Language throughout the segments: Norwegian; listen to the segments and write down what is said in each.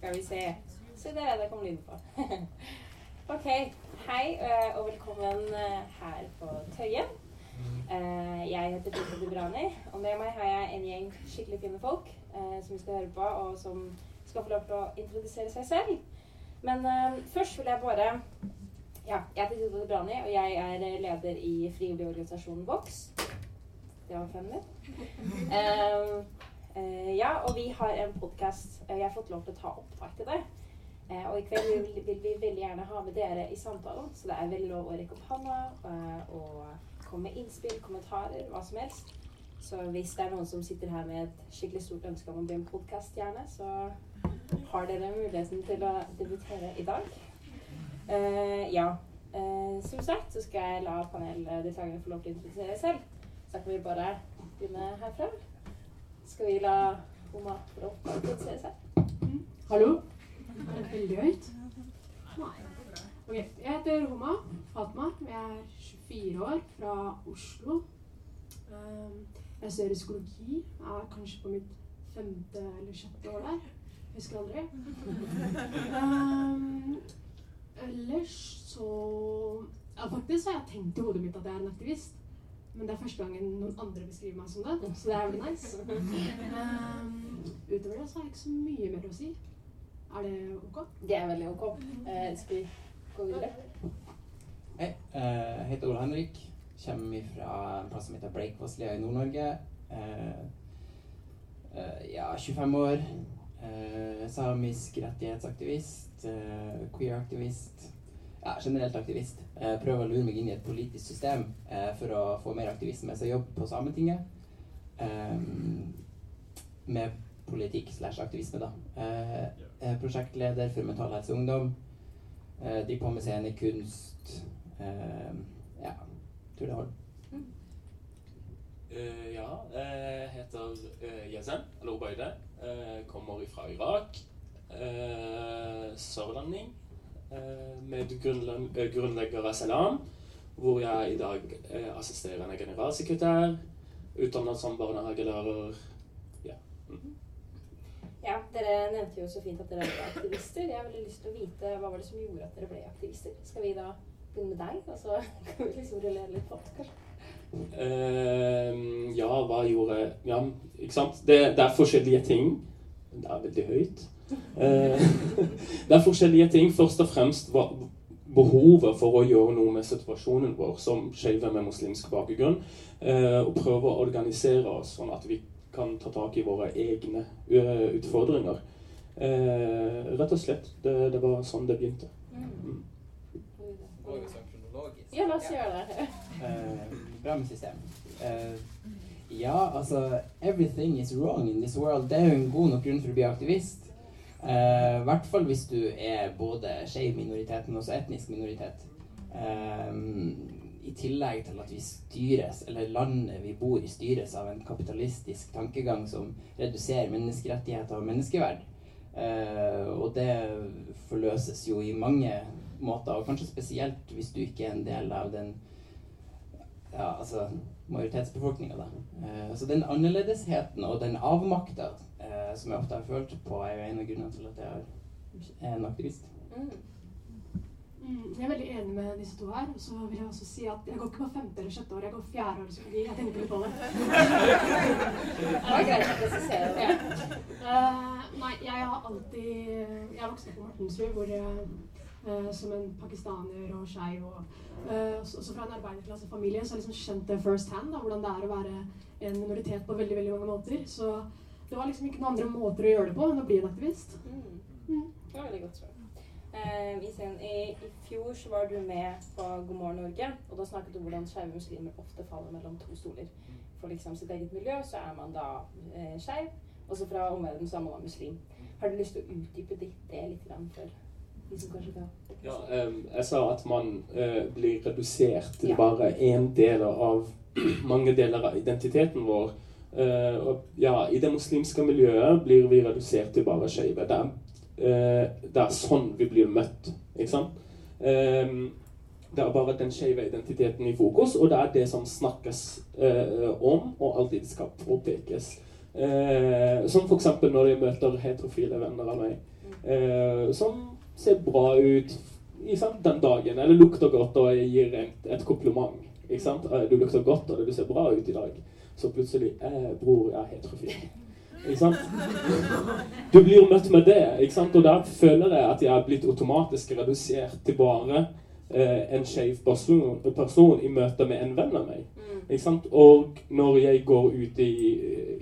Skal vi se. Se der, der kom lyden på. ok. Hei eh, og velkommen eh, her på Tøyen. Eh, jeg heter Tete Dubrani, og med meg har jeg en gjeng skikkelig fine folk som vi skal høre på, og som skal få lov til å introdusere seg selv. Men først vil jeg bare Ja, jeg heter Tete Dubrani, og jeg er leder i frivilligorganisasjonen Vox. Det var fem minutter. Eh, eh, ja, og vi har en podkast. Jeg har fått lov til å ta opptak til det. Eh, og i kveld vil, vi veldig gjerne ha med dere i samtalen, så det er veldig lov å rekke opp hånda eh, og komme med innspill, kommentarer, hva som helst. Så hvis det er noen som sitter her med et skikkelig stort ønske om å bli en podkaststjerne, så har dere muligheten til å debutere i dag. Uh, ja. Uh, som sagt så skal jeg la paneldeltakerne få lov til å introdusere selv. Så kan vi bare begynne herfra. Skal vi la Oma få lov til å introdusere seg? Hallo? Er det veldig høyt? Nei. Ok, Jeg heter Homa Fatma. Jeg er 24 år, fra Oslo. Um, Jeg studerer psykologi. Jeg er kanskje på mitt femte eller sjette år der. Jeg husker aldri. Um, ellers så ja, Faktisk har jeg tenkt i hodet mitt at jeg er en aktivist. Men det er første gangen noen andre beskriver meg som det, så det er veldig nice. Um, utover det så har jeg ikke så mye mer å si. Er det ok? Det er veldig ok. Eh, skal vi gå videre? Hei, eh, jeg heter Ole Henrik. Kommer fra en plass som heter Bleikvasslia i Nord-Norge. Eh, eh, ja, 25 år. Eh, samisk rettighetsaktivist. Queer-aktivist. Ja, generelt aktivist. Eh, prøver å lure meg inn i et politisk system eh, for å få mer aktivisme. Så jeg jobber på Sametinget. Eh, med politikk slash aktivisme, da. Eh, er prosjektleder for Mental Helse Ungdom. Eh, driver på med scenekunst. Eh, ja, tror det holder. Uh, ja, jeg heter uh, Yazan, eller Obaide. Uh, kommer fra Irak. Uh, sørlending. Uh, medgrunnlegger av Salam, hvor jeg i dag er assisterende generalsekretær. Utdannet som barnehagelærer. Ja. Mhm. Ja, Dere nevnte jo så fint at dere ble aktivister. Jeg har veldig lyst til å vite hva var det som gjorde at dere ble aktivister. Skal vi da begynne med deg, og så kan vi liksom rullere litt på det, kanskje? Uh, ja, hva gjorde Ja, ikke sant? Det, det er forskjellige ting. Det er veldig høyt. Eh, det er forskjellige ting. Først og fremst var behovet for å gjøre noe med situasjonen vår som skeive med muslimsk bakgrunn. Eh, og prøve å organisere oss sånn at vi kan ta tak i våre egne eh, utfordringer. Eh, rett og slett. Det, det var sånn det begynte. Mm. Kronologisk? Ja, la oss gjøre det. Eh, bra med system. Eh, ja, altså Everything is wrong in this world. Det er jo en god nok grunn for å bli aktivist. Eh, I hvert fall hvis du er både skeiv minoritet, men også etnisk minoritet. Eh, I tillegg til at vi styres, eller landet vi bor i, styres av en kapitalistisk tankegang som reduserer menneskerettigheter og menneskeverd. Eh, og det forløses jo i mange måter, og kanskje spesielt hvis du ikke er en del av den ja, altså majoritetsbefolkninga, da. Eh, så den annerledesheten og den avmakta eh, som jeg ofte har følt på, er jo en av grunnene til at jeg er en aktivist. Mm. Mm, jeg er veldig enig med disse to her. Og så vil jeg også si at jeg går ikke på femte eller sjette år, jeg går fjerde år psykologi. Jeg tenker litt på det. Det var greit å presisere det. Eh, nei, jeg har alltid Jeg vokste opp på Mortensrud, hvor jeg uh, som en pakistaner og skeiv og uh, også også fra en arbeiderklassefamilie så har jeg liksom skjønt det first hand, da, hvordan det er å være en minoritet på veldig veldig mange måter. Så det var liksom ikke noen andre måter å gjøre det på enn å bli en aktivist. Mm. Mm. Det var veldig godt svar. Eh, Isen, i, I fjor så var du med på God morgen Norge, og da snakket du om hvordan skeive muslimer ofte faller mellom to stoler. For liksom sitt eget miljø så er man da eh, skeiv, og så fra omverdenen så er man muslim. Har du lyst til å utdype ditt det litt grann for de som kanskje kan Ja, em, jeg sa at man eh, blir redusert til Ja. bare én del av mange deler av identiteten vår. Eh, og ja, I det muslimske miljøet blir vi redusert til bare skeive. Det, eh, det er sånn vi blir møtt. Ikke sant? Em, det er bare den skeive identiteten i fokus, og det er det som snakkes eh, om, og alltid skal påpekes. Eh, som f.eks. når jeg møter heterofile venner av meg. Eh, som ser bra ut sant, den dagen, eller lukter godt og gir et, et kompliment. Du lukter godt, og du ser bra ut i dag. Så plutselig eh, 'Bror, jeg er heterofil'. Ikke sant? Du blir jo møtt med det, ikke sant? og der føler jeg at jeg er blitt automatisk redusert til bare eh, en skeiv person, person i møte med en venn av meg. Mm. Ikke sant? Og når jeg går ut i,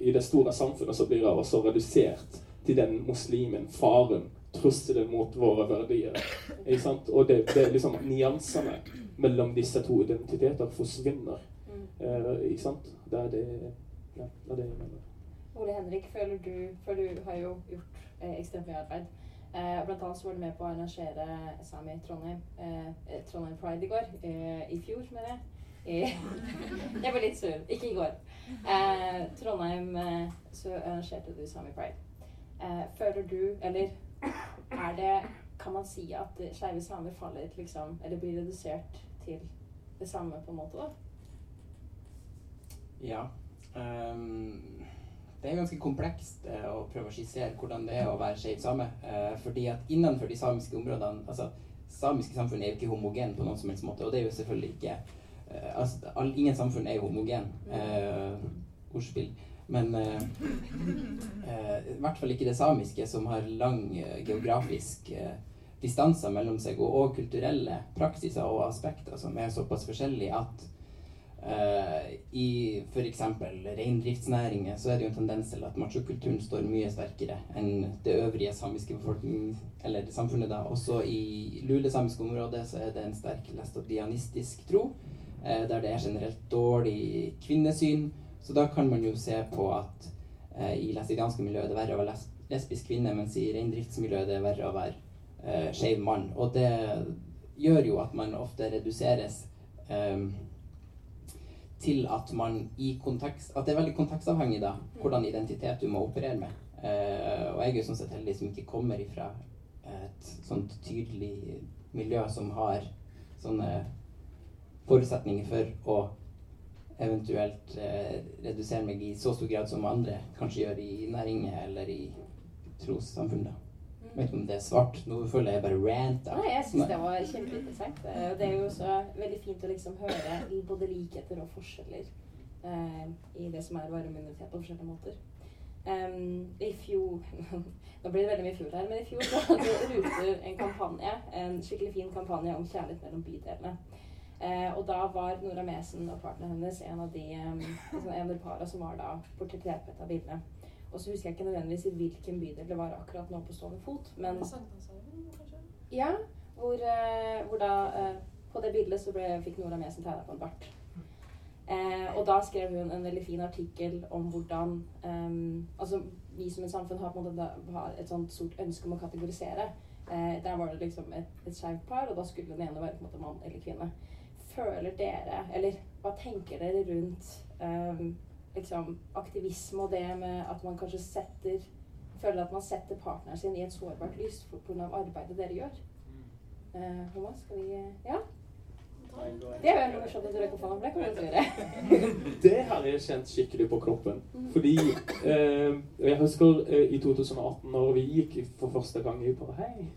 i det store samfunnet, så blir jeg også redusert til den muslimen, faren, trusselen mot våre verdier. Ikke sant? Og det, det liksom nyansene mellom disse to identiteter forsvinner. Mm. Eh, ikke sant? Det er det, ja, det er det jeg mener. Ole Henrik, føler du For du har jo gjort eh, ekstremt mye arbeid. Eh, blant annet så var du med på å arrangere Sami Trondheim, eh, Trondheim Pride i går. Eh, I fjor, mener jeg. I, jeg var litt sur. Ikke i går. Eh, Trondheim eh, så arrangerte du Sami Pride. Eh, føler du, eller er det Kan man si at skeive samer faller liksom Eller blir redusert til det samme, på en måte, da? Ja. Um, det er ganske komplekst uh, å prøve å skissere hvordan det er å være skeiv same. Uh, fordi at innenfor de samiske områdene altså Samiske samfunn er jo ikke homogen på noen som helst måte, og det er jo selvfølgelig ikke uh, altså, all, Ingen samfunn er jo homogen. Ordspill. Men i hvert fall ikke det samiske, som har lang geografisk distanser mellom seg, og, og kulturelle praksiser og aspekter som er såpass forskjellige at i f.eks. reindriftsnæringer så er det jo en tendens til at machokulturen står mye sterkere enn det øvrige samiske eller det samfunnet da. Også i lulesamiske områder så er det en sterk lestodianistisk tro, eh, der det er generelt dårlig kvinnesyn. Så da kan man jo se på at eh, i læstadianske miljø er det verre å være lesbisk kvinne, mens i reindriftsmiljøet er det verre å være eh, skeiv mann. Og det gjør jo at man ofte reduseres eh, til at man i kontekst At det er veldig kontekstavhengig da, hvordan identitet du må operere med. Eh, og jeg er jo sånn sett heldig som ikke kommer ifra et sånt tydelig miljø som har sånne forutsetninger for å eventuelt eh, redusere meg i så stor grad som andre kanskje gjør i næringer eller i trossamfunn. da. Jeg vet ikke om det er svart. Nå føler jeg bare ranta. Nei, jeg syns det var kjempeinteressant. Eh, Det er jo også veldig fint å liksom høre både likheter og forskjeller eh, i det som er vareimmunitet på forskjellige måter. Um, I fjor Nå blir det veldig mye fjor her, men i fjor så hadde Ruter en kampanje, en skikkelig fin kampanje om kjærlighet mellom bydelene. Eh, og da var Nora Mesen og partneren hennes en av de um, en av de para som var da portrettert på et av bildene. Og så husker jeg ikke nødvendigvis i hvilken bydel det var akkurat nå på stående fot, men ja, hvor, eh, hvor da eh, På det bildet så ble, fikk Nora Mesen tegna på en bart. Eh, og da skrev hun en veldig fin artikkel om hvordan eh, Altså, vi som et samfunn har måte har et sånt stort ønske om å kategorisere. Eh, der var det liksom et, et skjevt par, og da skulle den ene være på en måte mann eller kvinne. Føler dere, eller hva tenker dere rundt ehm, liksom aktivisme og det med at man kanskje setter Føler at man setter partneren sin i et sårbart lys pga. arbeidet dere gjør? Uh, Thomas, skal vi Ja? Det er jo morsomt at du rekker hånda, for det kan du gjøre. Det har jeg kjent skikkelig på kroppen. Fordi eh, Jeg husker eh, i 2018, når vi gikk for første gang i på Hei!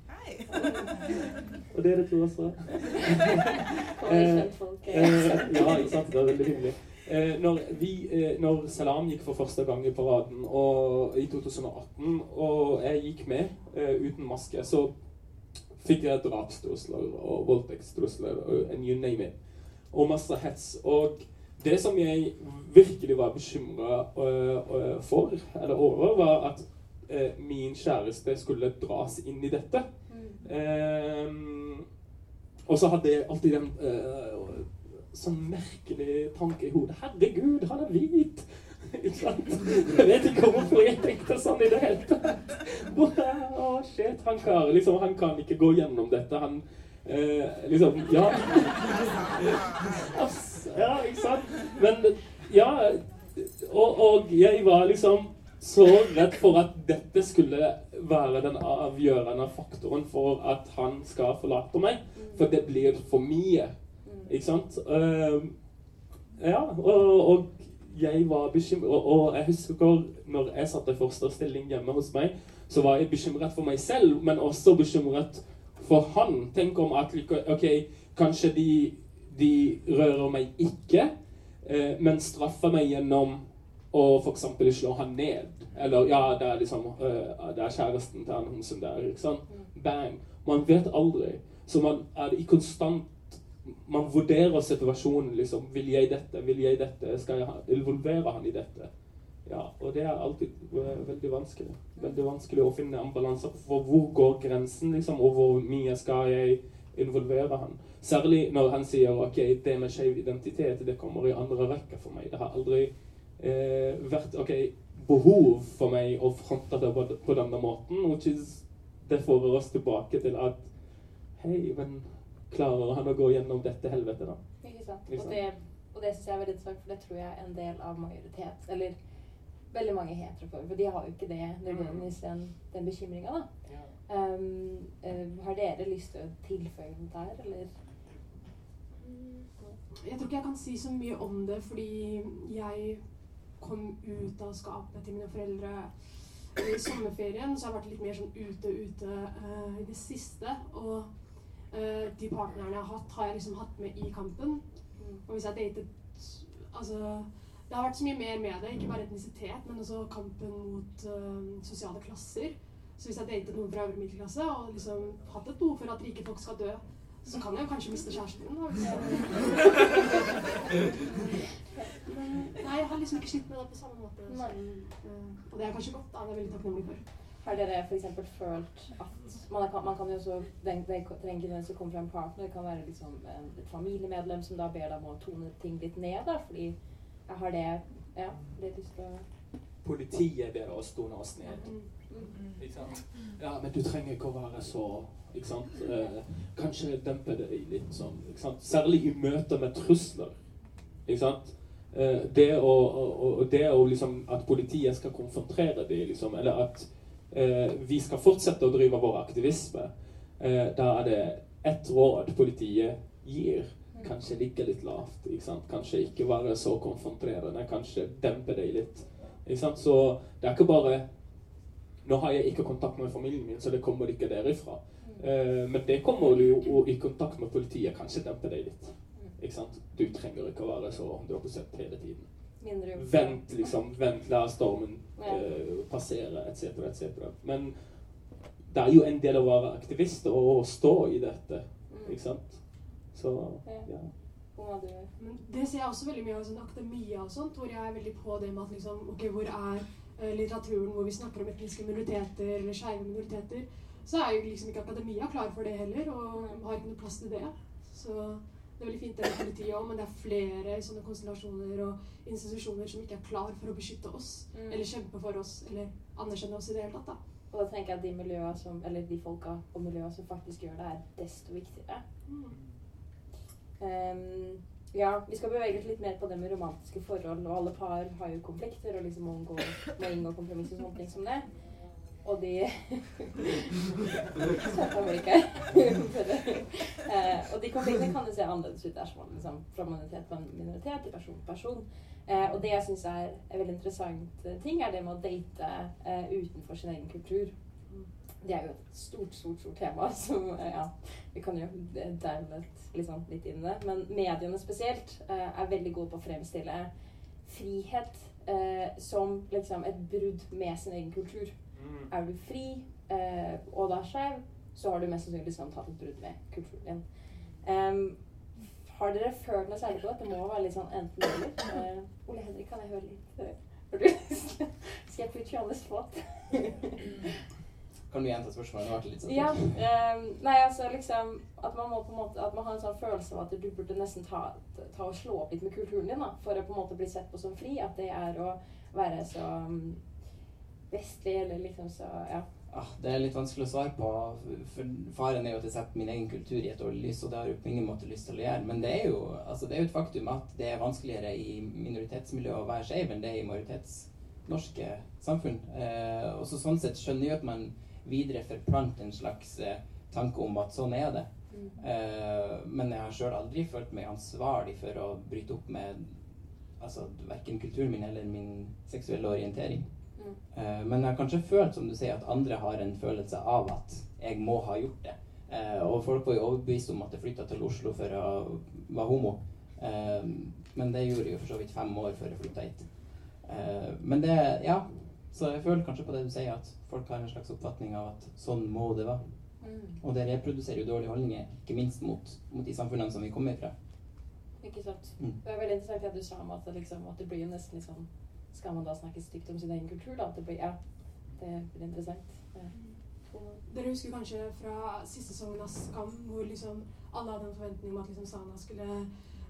Og dere to også. Og vi kjentfolk, eh, Eh, ja, ikke sant. Det er veldig hyggelig. Eh, når, vi, eh, når Salam gikk for første gang i paraden og, i 2018, og jeg gikk med eh, uten maske, så fikk jeg drapstrusler og voldtektstrusler og and you name it. Og masse hets. Og det som jeg virkelig var bekymra for, eller over, var at eh, min kjæreste skulle dras inn i dette. Mm. Ehm, og så hadde jeg alltid den eh, sånn merkelig tanke i hodet. Herregud, han er hvit! Ikke sant? Jeg vet ikke hvorfor jeg tenkte sånn i det hele tatt. Bare, Å, han klarer liksom Han kan ikke gå gjennom dette. Han eh, liksom Ja. Ja, ikke sant? Men ja og, og jeg var liksom så redd for at dette skulle være den avgjørende faktoren for at han skal forlate meg. For det blir for mye. Ikke sant? Ehm, ja, og, og jeg var bekymret. Og, og jeg husker når jeg satt i fosterstilling hjemme hos meg, så var jeg bekymret for meg selv, men også bekymret for han. Tenk om at ok, kanskje de, de rører meg ikke, eh, men straffer meg gjennom å f.eks. slå han ned. Eller ja, det er liksom uh, det er kjæresten til han hun som der. ikke sant? Bang. Man vet aldri. Så man er i konstant Man vurderer situasjonen. liksom, Vil jeg dette? Vil jeg dette? Skal jeg involvere han i dette? Ja, og det er alltid uh, veldig vanskelig. Veldig vanskelig å finne en balanse for hvor går grensen, liksom, og hvor mye skal jeg involvere han. Særlig når han sier ok, det med skeiv identitet det kommer i andre rekke for meg. Det har aldri eh, vært ok, behov for meg å fronte det på, denne måten. Is, det får oss tilbake til at Hei, men klarer han å gå gjennom dette helvetet, da? Ikke sant. Og det, og det syns jeg er veldig interessant, for det tror jeg er en del av majoritet. Eller veldig mange heterofobe. For de har jo ikke det nødvendigvis den, den bekymringa, da. Um, uh, har dere lyst til å tilføye noe der, eller? Jeg tror ikke jeg kan si så mye om det, fordi jeg kom ut av skapet til mine foreldre i sommerferien. Så jeg har vært litt mer sånn ute ute uh, i det siste. Og de partnerne jeg har hatt, har jeg liksom hatt med i kampen. Mm. Og hvis jeg datet Altså det har vært så mye mer med det. Ikke bare etnisitet, men også kampen mot uh, sosiale klasser. Så hvis jeg datet noen fra øvre middelklasse og liksom hatt et behov for at rike folk skal dø, så kan jeg jo kanskje miste kjæresten min. nei, jeg har liksom ikke slitt med det på samme måte. Så, uh, og det er kanskje godt. da, Det er jeg veldig takknemlig for. Har dere f.eks. følt at man kan, man kan jo også, Det trenger ikke den som kommer fra en partner, det kan være liksom et familiemedlem som da ber deg om å tone ting litt ned. da, fordi jeg har det Ja, litt lyst til å Politiet ber oss tone oss ned. Mm. Ikke sant? Ja, men du trenger ikke å være så ikke sant? Eh, kanskje dempe det litt sånn. Ikke sant? Særlig i møter med trusler. Ikke sant? Eh, det å, og, det å liksom At politiet skal konfrontere dem, liksom, eller at vi skal fortsette å drive vår aktivisme, eh, da er det ett råd politiet gir. Kanskje ligge litt lavt. Ikke? Kanskje ikke være så konfronterende. Kanskje dempe deg litt. Så det er ikke bare Nå har jeg ikke kontakt med familien min, så det kommer ikke derifra. Uh, men det kommer du jo i kontakt med politiet. Kanskje dempe deg litt. Du trenger ikke å være så 100 hele tiden. Vent, liksom. Vent, la stormen uh, passere, etc., etc. Men det er jo en del av å være aktivist og å stå i dette. Mm. Ikke sant? Så ja. Men det ser jeg også veldig mye av sånn akademia og sånt, hvor jeg er veldig på det med at liksom, ok, hvor er uh, litteraturen hvor vi snakker om etniske minoriteter eller skeive minoriteter? Så er jo liksom ikke akademia klar for det heller, og har ikke noe plass til det. Så det er veldig fint det med politiet òg, men det er flere sånne konstellasjoner og institusjoner som ikke er klar for å beskytte oss, mm. eller kjempe for oss, eller anerkjenne oss i det hele tatt. da. Og da tenker jeg at de miljøene som, eller de folka og miljøene som faktisk gjør det, er desto viktigere. Mm. Um, ja, vi skal bevege oss litt mer på det med romantiske forhold. Og alle par har jo konflikter og liksom må, gå, må inngå kompromisser og sånne ting som det. Og de uh, Og de konfliktene kan jo se annerledes ut dersom man liksom fra minoritet til minoritet, til person til person. Eh, og det jeg syns er en veldig interessant ting, er det med å date eh, utenfor sin egen kultur. Det er jo et stort, stort stort tema som ja, Vi kan jo dermed liksom litt inn i det. Men mediene spesielt eh, er veldig gode på å fremstille frihet eh, som liksom et brudd med sin egen kultur. Mm. Er du fri eh, og da skeiv, så har du mest sannsynlig liksom tatt et brudd med kulturen din. Um, har dere følt noe særlig på det? Det må være litt sånn enten-eller. Uh, Ole Henrik, kan jeg høre litt? Har du lyst? Skal jeg put you on the spot? Kan du gjenta spørsmålet? Det ble litt sånn. Ja, um, nei, altså liksom At man må på en måte At man har en sånn følelse av at du burde nesten ta, ta og slå opp litt med kulturen din da, for å på en måte bli sett på som fri. At det er å være så um, vestlig eller liksom så Ja. Ah, det er litt vanskelig å svare på. For faren er jo at jeg setter min egen kultur i et dårlig lys, og det har jeg på ingen måte lyst til å gjøre. Men det er jo altså det er jo et faktum at det er vanskeligere i minoritetsmiljøet å være skeiv enn det er i majoritetsnorske samfunn. Eh, og så sånn sett skjønner jeg at man videre forplanter en slags eh, tanke om at sånn er det. Mm. Eh, men jeg har sjøl aldri følt meg ansvarlig for å bryte opp med altså, verken kulturen min eller min seksuelle orientering. Mm. Men jeg har kanskje følt, som du sier, at andre har en følelse av at jeg må ha gjort det. Eh, og folk var jo overbevist om at jeg flytta til Oslo for å være homo. Eh, men det gjorde jeg jo for så vidt fem år før jeg flytta hit. Men det Ja. Så jeg føler kanskje på det du sier, at folk har en slags oppfatning av at sånn må det være. Mm. Og det reproduserer jo dårlige holdninger, ikke minst mot, mot de samfunnene som vi kommer fra. Ikke sant. Mm. Det er veldig interessant at du sa om at det, liksom, at det blir jo nesten litt sånn Skal man da snakke stygt om sin egen kultur, da? Det blir, ja, det blir interessant. Ja. Dere husker kanskje fra siste sesongen av Skam, hvor liksom alle hadde en forventning om at liksom Sana skulle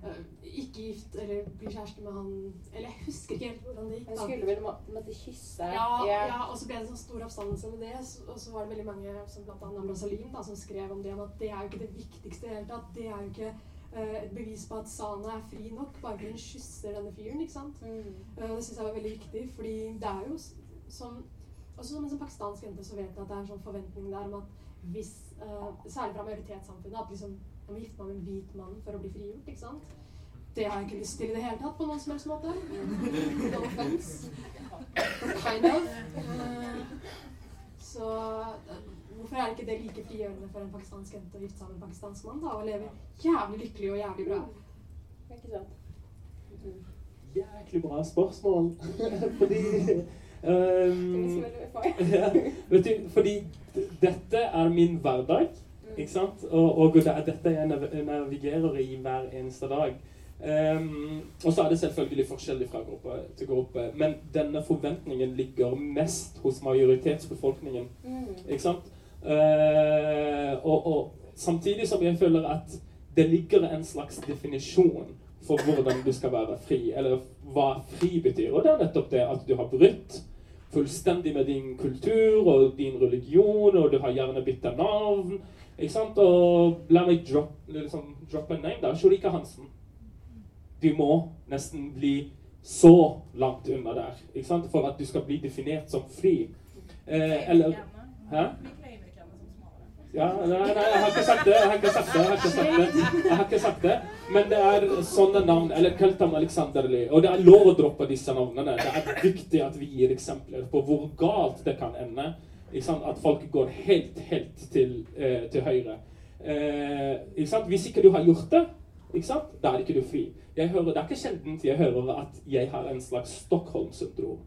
uh, ikke gifte eller bli kjæreste med han Eller jeg husker ikke helt hvordan det gikk. Han skulle vel må, måtte kysse Ja, ja, og så ble det en sånn stor oppstandelse med det. Og så var det veldig mange, som bl.a. da, som skrev om det, om at det er jo ikke det viktigste i det hele tatt. Det er jo ikke et bevis på at Sana er fri nok, bare fordi hun kysser denne fyren, ikke sant. Mm. Eh, det syns jeg var veldig viktig, fordi det er jo som Også som en sånn pakistansk jente så vet jeg at det er en sånn forventning der om at hvis eh, Særlig fra majoritetssamfunnet at liksom jeg må gifte meg med en hvit mann for å bli frigjort, ikke sant. Det har jeg ikke lyst til i det hele tatt på noen som helst måte. No offense. Kind of. Eh, så eh, hvorfor er ikke det like frigjørende for en pakistansk jente å gifte seg med en pakistansk mann da, og leve jævlig lykkelig og jævlig bra? Ikke sant. Mm. Jæklig bra spørsmål. fordi Det ehm, for. ja, vet du, fordi dette er min hverdag, Mm. ikke sant? Og, og det er dette jeg navigerer i hver eneste dag. Um, og så er det selvfølgelig forskjellig fra gruppe til gruppe, men denne forventningen ligger mest hos majoritetsbefolkningen. Mm. Ikke sant? Eh, og, og samtidig som jeg føler at det ligger en slags definisjon for hvordan du skal være fri, eller hva fri betyr. Og det er nettopp det at du har brutt fullstendig med din kultur og din religion, og du har gjerne bytta navn. Ikke sant? Og la meg drop, liksom, drop en name, da. Sholika Hansen. Du må nesten bli så langt unna der ikke sant? for at du skal bli definert som fri. Eh, eller Hæ? Ja, nei, nei, jeg har ikke sagt det. Jeg har ikke sagt det. Jeg har ikke sagt det. Jeg har ikke sagt det. Men det er sånne navn. Eller Keltam Aleksanderli. Og det er lov å droppe disse navnene. Det er viktig at vi gir eksempler på hvor galt det kan ende. At folk går helt, helt til, eh, til høyre. Eh, ikke sant? Hvis ikke du har gjort det, ikke sant? da er ikke du fri. Jeg hører, det er ikke sjelden jeg hører at jeg har en slags Stockholm-syndrom.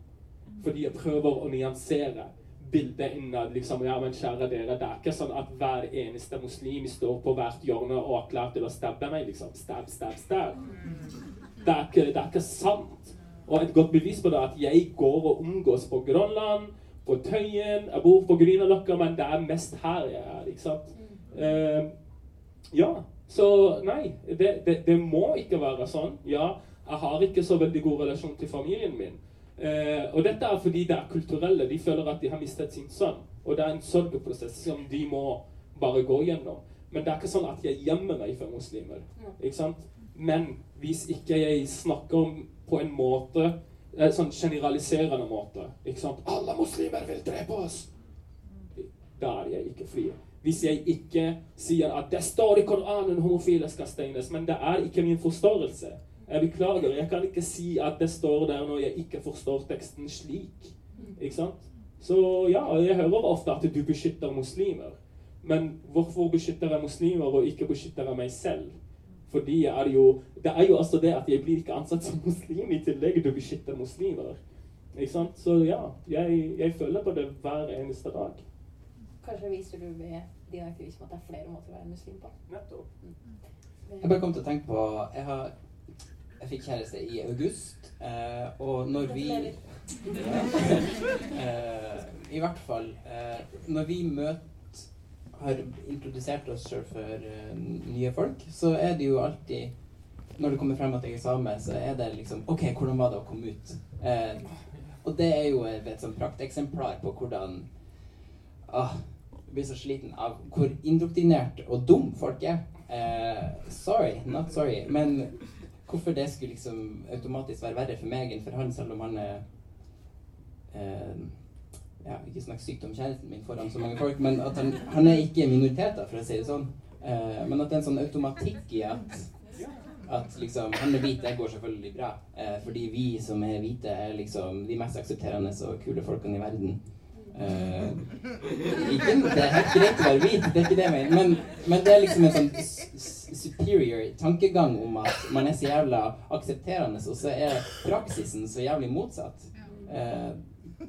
Fordi jeg prøver å nyansere bildet innad. liksom, ja, men kjære dere, Det er ikke sånn at hver eneste muslim står på hvert hjørne og er klar til å stabbe meg. liksom, Stab, stab, stab. Det er ikke, det er ikke sant. Og et godt bevis på det er at jeg går og omgås på Grønland, på Tøyen, jeg bor på Grünerløkka, men det er mest her jeg er. ikke sant? Uh, ja, så nei, det, det, det må ikke være sånn. Ja, jeg har ikke så veldig god relasjon til familien min. Eh, og dette er fordi det er kulturelle. De føler at de har mistet sin sønn. Og det er en sørgeprosess som de må bare gå gjennom. Men det er ikke sånn at jeg gjemmer meg for muslimer. Ikke sant? Men hvis ikke jeg snakker om på en måte en Sånn generaliserende måte. Ikke sant? Alle muslimer vil drepe oss! Da er jeg ikke fri. Hvis jeg ikke sier at det står i Koranen homofile skal steines, men det er ikke min forståelse. Jeg beklager, jeg kan ikke si at det står der når jeg ikke forstår teksten slik. Ikke sant? Så ja, jeg hører ofte at du beskytter muslimer. Men hvorfor beskytter jeg muslimer og ikke beskytter jeg meg selv? Fordi jeg er jo, det er jo altså det at jeg blir ikke ansatt som muslim i tillegg til å beskytte muslimer. Ikke sant? Så ja, jeg, jeg føler på det hver eneste dag. Kanskje viser du ved din aktivisme at det er flere måter å være muslim på. Nettopp. Jeg bare kom til å tenke på Jeg, har, jeg fikk kjæreste i august, eh, og når vi ja. eh, I hvert fall eh, Når vi møter har introdusert oss sjøl for eh, nye folk, så er det jo alltid Når det kommer frem at jeg er same, så er det liksom OK, hvordan var det å komme ut? Eh, og det er jo et, sånn prakteksemplar på hvordan ah, Jeg blir så sliten av hvor indoktrinert og dum folk er. Eh, sorry, not sorry. Men hvorfor det skulle liksom automatisk være verre for meg enn for han, selv om han er eh, ja, Ikke snakk sykt om kjæresten min foran så mange folk, men at han, han er ikke minoriteter, for å si det sånn. Eh, men at det er en sånn automatikk i at At liksom Han er hvit, det går selvfølgelig bra. Eh, fordi vi som er hvite, er liksom de mest aksepterende og kule folkene i verden. Eh, ikke, det er helt greit å være hvit, det er ikke det jeg mener. Men, men det er liksom en sånn superior tankegang om at man er så jævla aksepterende, og så er praksisen så jævlig motsatt. Eh,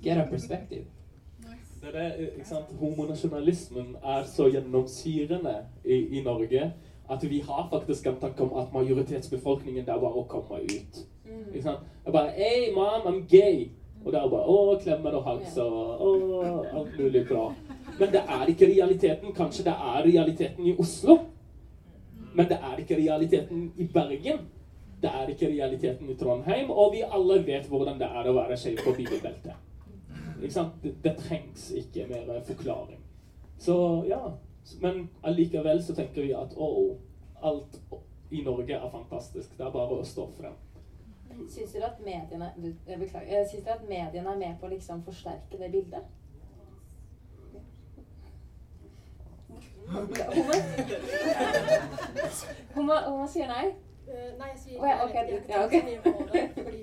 get a perspective. Det er det, ikke sant? Homonasjonalismen er så gjennomsyrende i, i Norge at vi har faktisk en tanke om at majoritetsbefolkningen det er bare å komme ut. Mm. Ikke sant? Jeg bare Hey, mom, I'm gay. Og det er bare Å, klemmer og hakser og å, alt mulig bra. Men det er ikke realiteten. Kanskje det er realiteten i Oslo. Men det er ikke realiteten i Bergen. Det er ikke realiteten i Trondheim. Og vi alle vet hvordan det er å være skeiv på bibelbeltet. Det, det trengs ikke mer forklaring. Så ja. Men allikevel så tenker vi at å, alt i Norge er fantastisk. Det er bare å stå frem. Syns dere at mediene du, jeg beklager, eh, syns dere at mediene er med på å liksom forsterke det bildet? Homo, homo sier nei? Eh, nei, jeg sier Å ja, jeg, jeg, fordi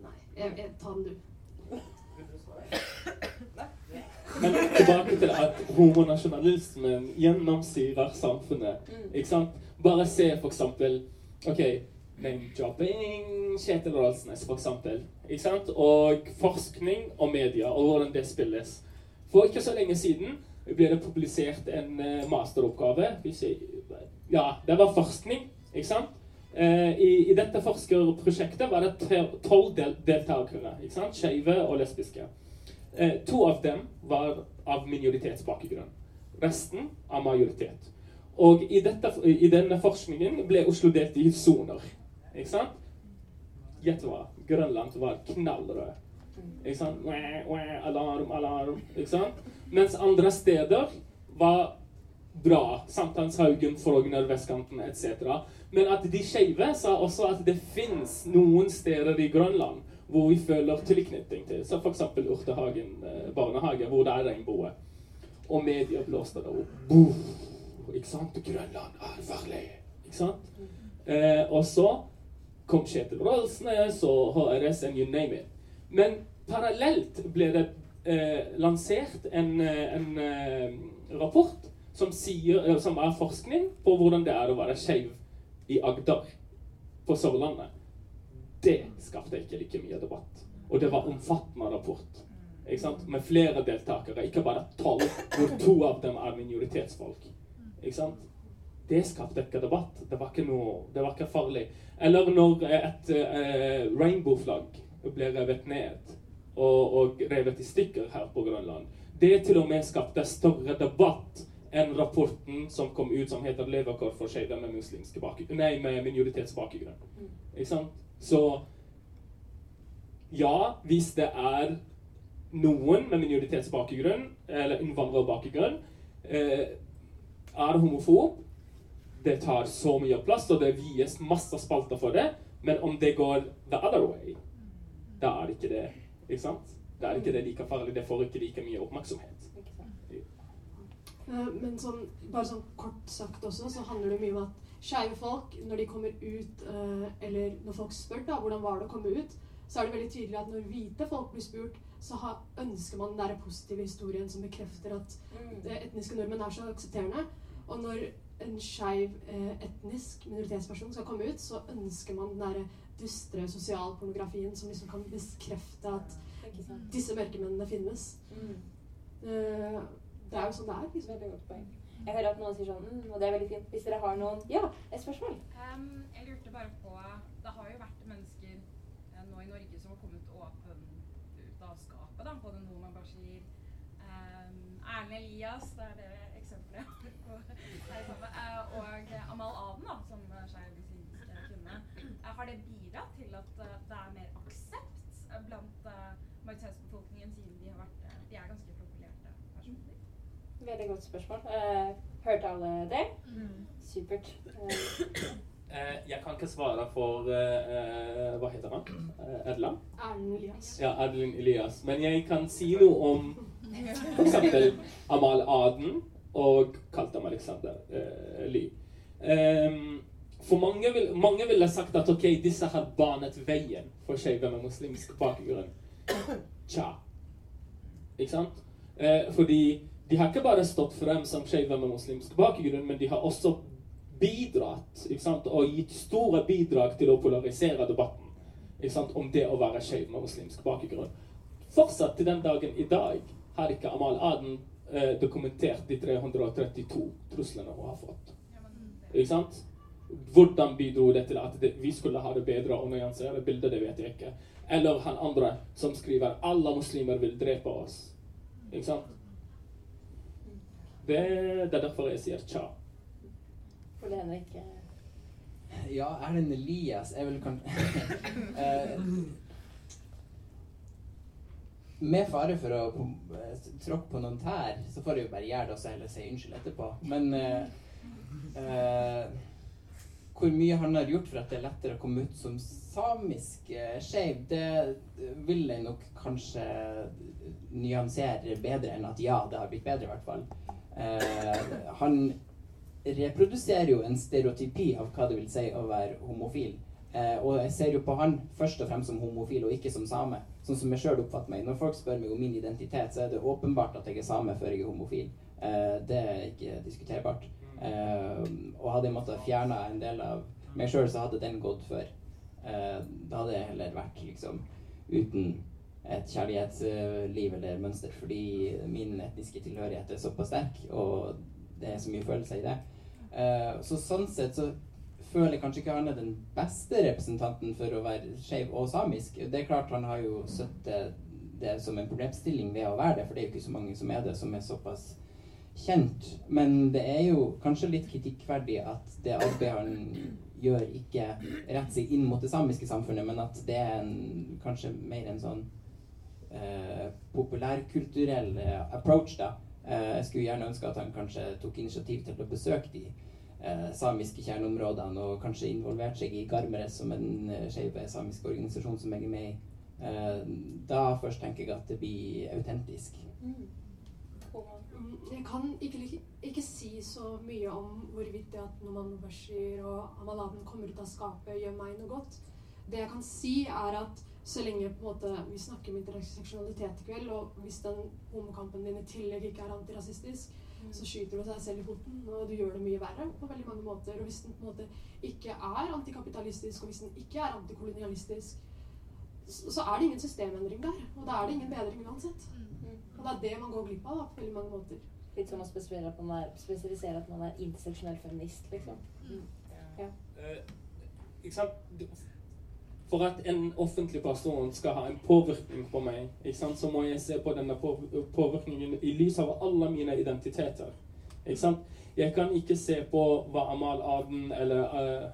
Nei, jeg, jeg tar den, du. Men tilbake til at homonasjonalismen gjennomsyrer samfunnet. Mm. Ikke sant? Bare se for eksempel OK, name-dropping Kjetil Rolsnes, eksempel. Ikke sant? Og forskning og media, og hvordan det spilles. For ikke så lenge siden ble det publisert en eh, masteroppgave. Ja, det var forskning, ikke sant? Eh, I, I dette forskerprosjektet var det tolv del deltakere. Skeive og lesbiske. Eh, to av dem var av minoritetsbakgrunn. Resten av majoritet. Og i, dette, i denne forskningen ble Oslo delt i soner. Ikke sant? Gjett hva? Grønland var knallrød. Ikke sant? Alarm, alarm. Ikke sant? Mens andre steder var bra. Sankthanshaugen, Frogner, vestkanten etc. Men at de skeive sa også at det fins noen steder i Grønland hvor vi føler tilknytning til. som f.eks. Urtehagen eh, barnehage, hvor det er regnbue. Og media blåste det opp. Boom! Ikke sant? Grønland er farlig. Ikke sant? Eh, og så kom Kjetil Rolsnes og HRS and you name it. Men parallelt ble det eh, lansert en, eh, en eh, rapport som, sier, eh, som er forskning på hvordan det er å være skeiv i Agder, på Sørlandet. Det skapte ikke like mye debatt. Og det var omfattende rapport. Med flere deltakere, ikke bare tolv, hvor to av dem er minoritetsfolk. Ikke sant? Det skapte ikke debatt. Det var ikke noe, det var ikke farlig. Eller når et eh, rainbow-flagg ble revet ned og, og revet i stykker her på Grønland. Det til og med skapte større debatt enn rapporten som kom ut som heter 'Levekår for skeive med muslimske med minoritetsbakgrunn. Ikke? Så ja, hvis det er noen med minoritetsbakgrunn, eller innvandrerbakgrunn, eh, er homofob, det tar så mye plass, og det vies masse spalter for det. Men om det går the other way, da er det ikke det. Ikke sant? Da er ikke det like farlig. Det får ikke like mye oppmerksomhet. Eh, Men sånn, bare sånn kort sagt også, så handler det mye om at skeive folk, når de kommer ut, eh, eller når folk spør da, hvordan var det å komme ut, så er det veldig tydelig at når hvite folk blir spurt, så har, ønsker man den der positive historien som bekrefter at Mm. det etniske nordmenn er så aksepterende. Og når en skeiv eh, etnisk minoritetsperson skal komme ut, så ønsker man den der dystre sosialpornografien som liksom kan bekrefte at disse mørkemennene finnes. Mm. Eh, det er jo sånn det er. liksom. Veldig godt poeng. Jeg hører at noen sier sånn mm, og det er veldig fint. Hvis dere har noen Ja, et spørsmål? Um, jeg lurte bare på Det har jo vært mennesker eh, nå i Norge som har kommet åpen ut av skapet. da, Både Noman Bashir, um, Erlend Elias, det er det eksempelet jeg har på her sammen, eh, og Amal Aden, da, som eh, skeiv muslimsk kvinne. Eh, har det bidratt til at eh, det er mer aksept eh, blant majoritetsbefolkningen, siden de, har vært, eh, de er ganske profilerte personer? Veldig godt spørsmål. Uh, hørte alle det? Supert. Uh. Eh, jeg kan ikke svare for eh, eh, Hva heter han? Eh, Edland? Erlend Elias. Ja, Adeline Elias. Men jeg kan si noe om f.eks. Amal Aden og Kaltam Alexander eh, Lie. Um, For mange, vil, mange ville sagt at ok, disse har banet veien for skeive med muslimsk bakgrunn. Tja. Ikke sant? Eh, fordi de har ikke bare stått frem som skeive med muslimsk bakgrunn, men de har også bidratt ikke sant? og gitt store bidrag til å polarisere debatten ikke sant? om det å være skeiv med muslimsk bakgrunn. Fortsatt til den dagen i dag har ikke Amal Aden eh, dokumentert de 332 truslene hun har fått. Ikke sant? Hvordan bidro det til at det, vi skulle ha det bedre og nyansere bildet, det vet jeg ikke. Eller han andre som skriver 'alle muslimer vil drepe oss'. Ikke sant? Det, det er derfor jeg sier tja. Fordi Henrik Ja, Erlend Elias er vel kanskje eh, Med fare for å tråkke på noen tær, så får jeg jo bare gjøre det og så heller si unnskyld etterpå. Men uh, uh, hvor mye han har gjort for at det er lettere å komme ut som samisk uh, skeiv, det vil jeg nok kanskje nyansere bedre enn at ja, det har blitt bedre, i hvert fall. Uh, han reproduserer jo en stereotypi av hva det vil si å være homofil. Eh, og jeg ser jo på han først og fremst som homofil, og ikke som same. Sånn som jeg sjøl oppfatter meg. Når folk spør meg om min identitet, så er det åpenbart at jeg er same før jeg er homofil. Eh, det er ikke diskuterbart. Eh, og hadde jeg måttet fjerne en del av meg sjøl, så hadde den gått før. Eh, da hadde jeg heller vært liksom uten et kjærlighetsliv eller mønster, fordi min etniske tilhørighet er såpass sterk, og det er så mye følelser i det. Eh, så sånn sett så føler kanskje ikke han er den beste representanten for å være skeiv og samisk. Det er klart han har jo sett det, som en problemstilling ved å være det, for det er jo ikke så mange som er det, som er såpass kjent. Men det er jo kanskje litt kritikkverdig at det arbeidet han gjør, ikke retter seg inn mot det samiske samfunnet, men at det er en, kanskje mer en sånn eh, populærkulturell eh, approach, da. Eh, jeg skulle gjerne ønske at han kanskje tok initiativ til å besøke de samiske kjerneområdene, og kanskje involvert seg i Garmeres som en den skeive samiske organisasjonen som jeg er med i. Eh, da først tenker jeg at det blir autentisk. Mm, Jeg kan ikke, ikke si så mye om hvorvidt det at Noman Bashir og Amaladen kommer ut av skapet, gjør meg noe godt. Det jeg kan si, er at så lenge måte, vi snakker om interseksjonalitet i kveld, og hvis den homokampen din i tillegg ikke er antirasistisk, så skyter du deg selv i foten, og du gjør det mye verre på veldig mange måter. Og hvis den på en måte ikke er antikapitalistisk, og hvis den ikke er antikolonialistisk, så, så er det ingen systemendring der. Og da er det ingen bedring uansett. Og det er det man går glipp av da, på veldig mange måter. Litt som å spesifisere at man er, spesifisere at man er interseksjonell feminist, liksom. Eh, ikke sant? For at en offentlig person skal ha en påvirkning på meg, så må jeg se på denne påvirkningen i lys av alle mine identiteter. Jeg kan ikke se på hva Amal Aden eller uh,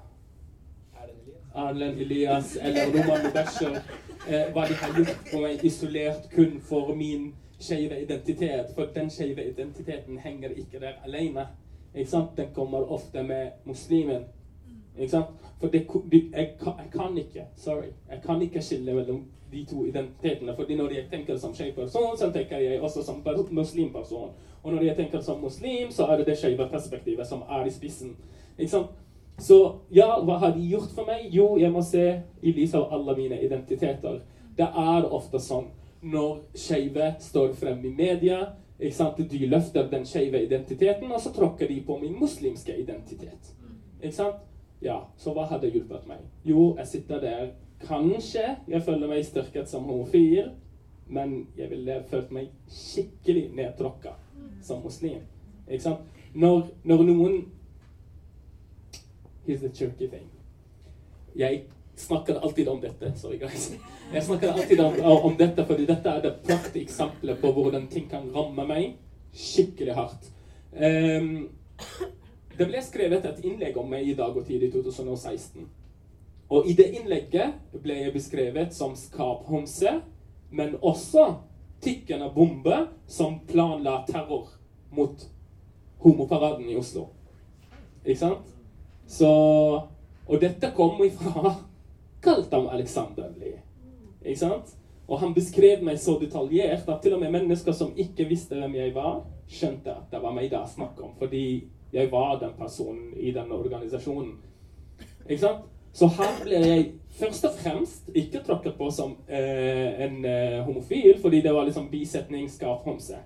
Erlend Elias. Eller Roman Bescher uh, hva de har gjort på meg isolert kun for min skeive identitet. For den skeive identiteten henger ikke der alene. Ikke? Den kommer ofte med muslimen. Ikke sant? For det, det, jeg, kan, jeg kan ikke sorry, jeg kan ikke skille mellom de to identitetene. fordi når jeg tenker som skeiv person, så tenker jeg også som per- muslimperson. Og når jeg tenker som muslim, så er det det skeive perspektivet som er i spissen. Ikke sant? Så ja, hva har de gjort for meg? Jo, jeg må se i lys av alle mine identiteter. Det er ofte sånn når skeive står frem i media, ikke sant? de løfter den skeive identiteten, og så tråkker de på min muslimske identitet. Ikke sant? Ja, så hva hadde hjulpet meg? Jo, jeg sitter der. Kanskje jeg føler meg styrket som homofil, men jeg ville følt meg skikkelig nedtråkka som muslim. Ikke sant? Når, når noen Here's the tricky thing. Jeg snakker alltid om dette. Sorry, guys. Jeg snakker alltid om, om dette, fordi dette er det prakteksempelet på hvordan ting kan ramme meg skikkelig hardt. Ehm, det ble skrevet et innlegg om meg i Dag og Tid i 2016. Og i det innlegget ble jeg beskrevet som skaphomse, men også tikkende bombe som planla terror mot homoparaden i Oslo. Ikke sant? Så Og dette kom ifra Kaltam Aleksander Lie. Ikke sant? Og han beskrev meg så detaljert at til og med mennesker som ikke visste hvem jeg var, skjønte at det var meg det var snakk om. Fordi jeg var den personen i den organisasjonen. Ikke sant? Så her ble jeg først og fremst ikke tråkket på som eh, en eh, homofil, fordi det var liksom bisetning, skarp homse.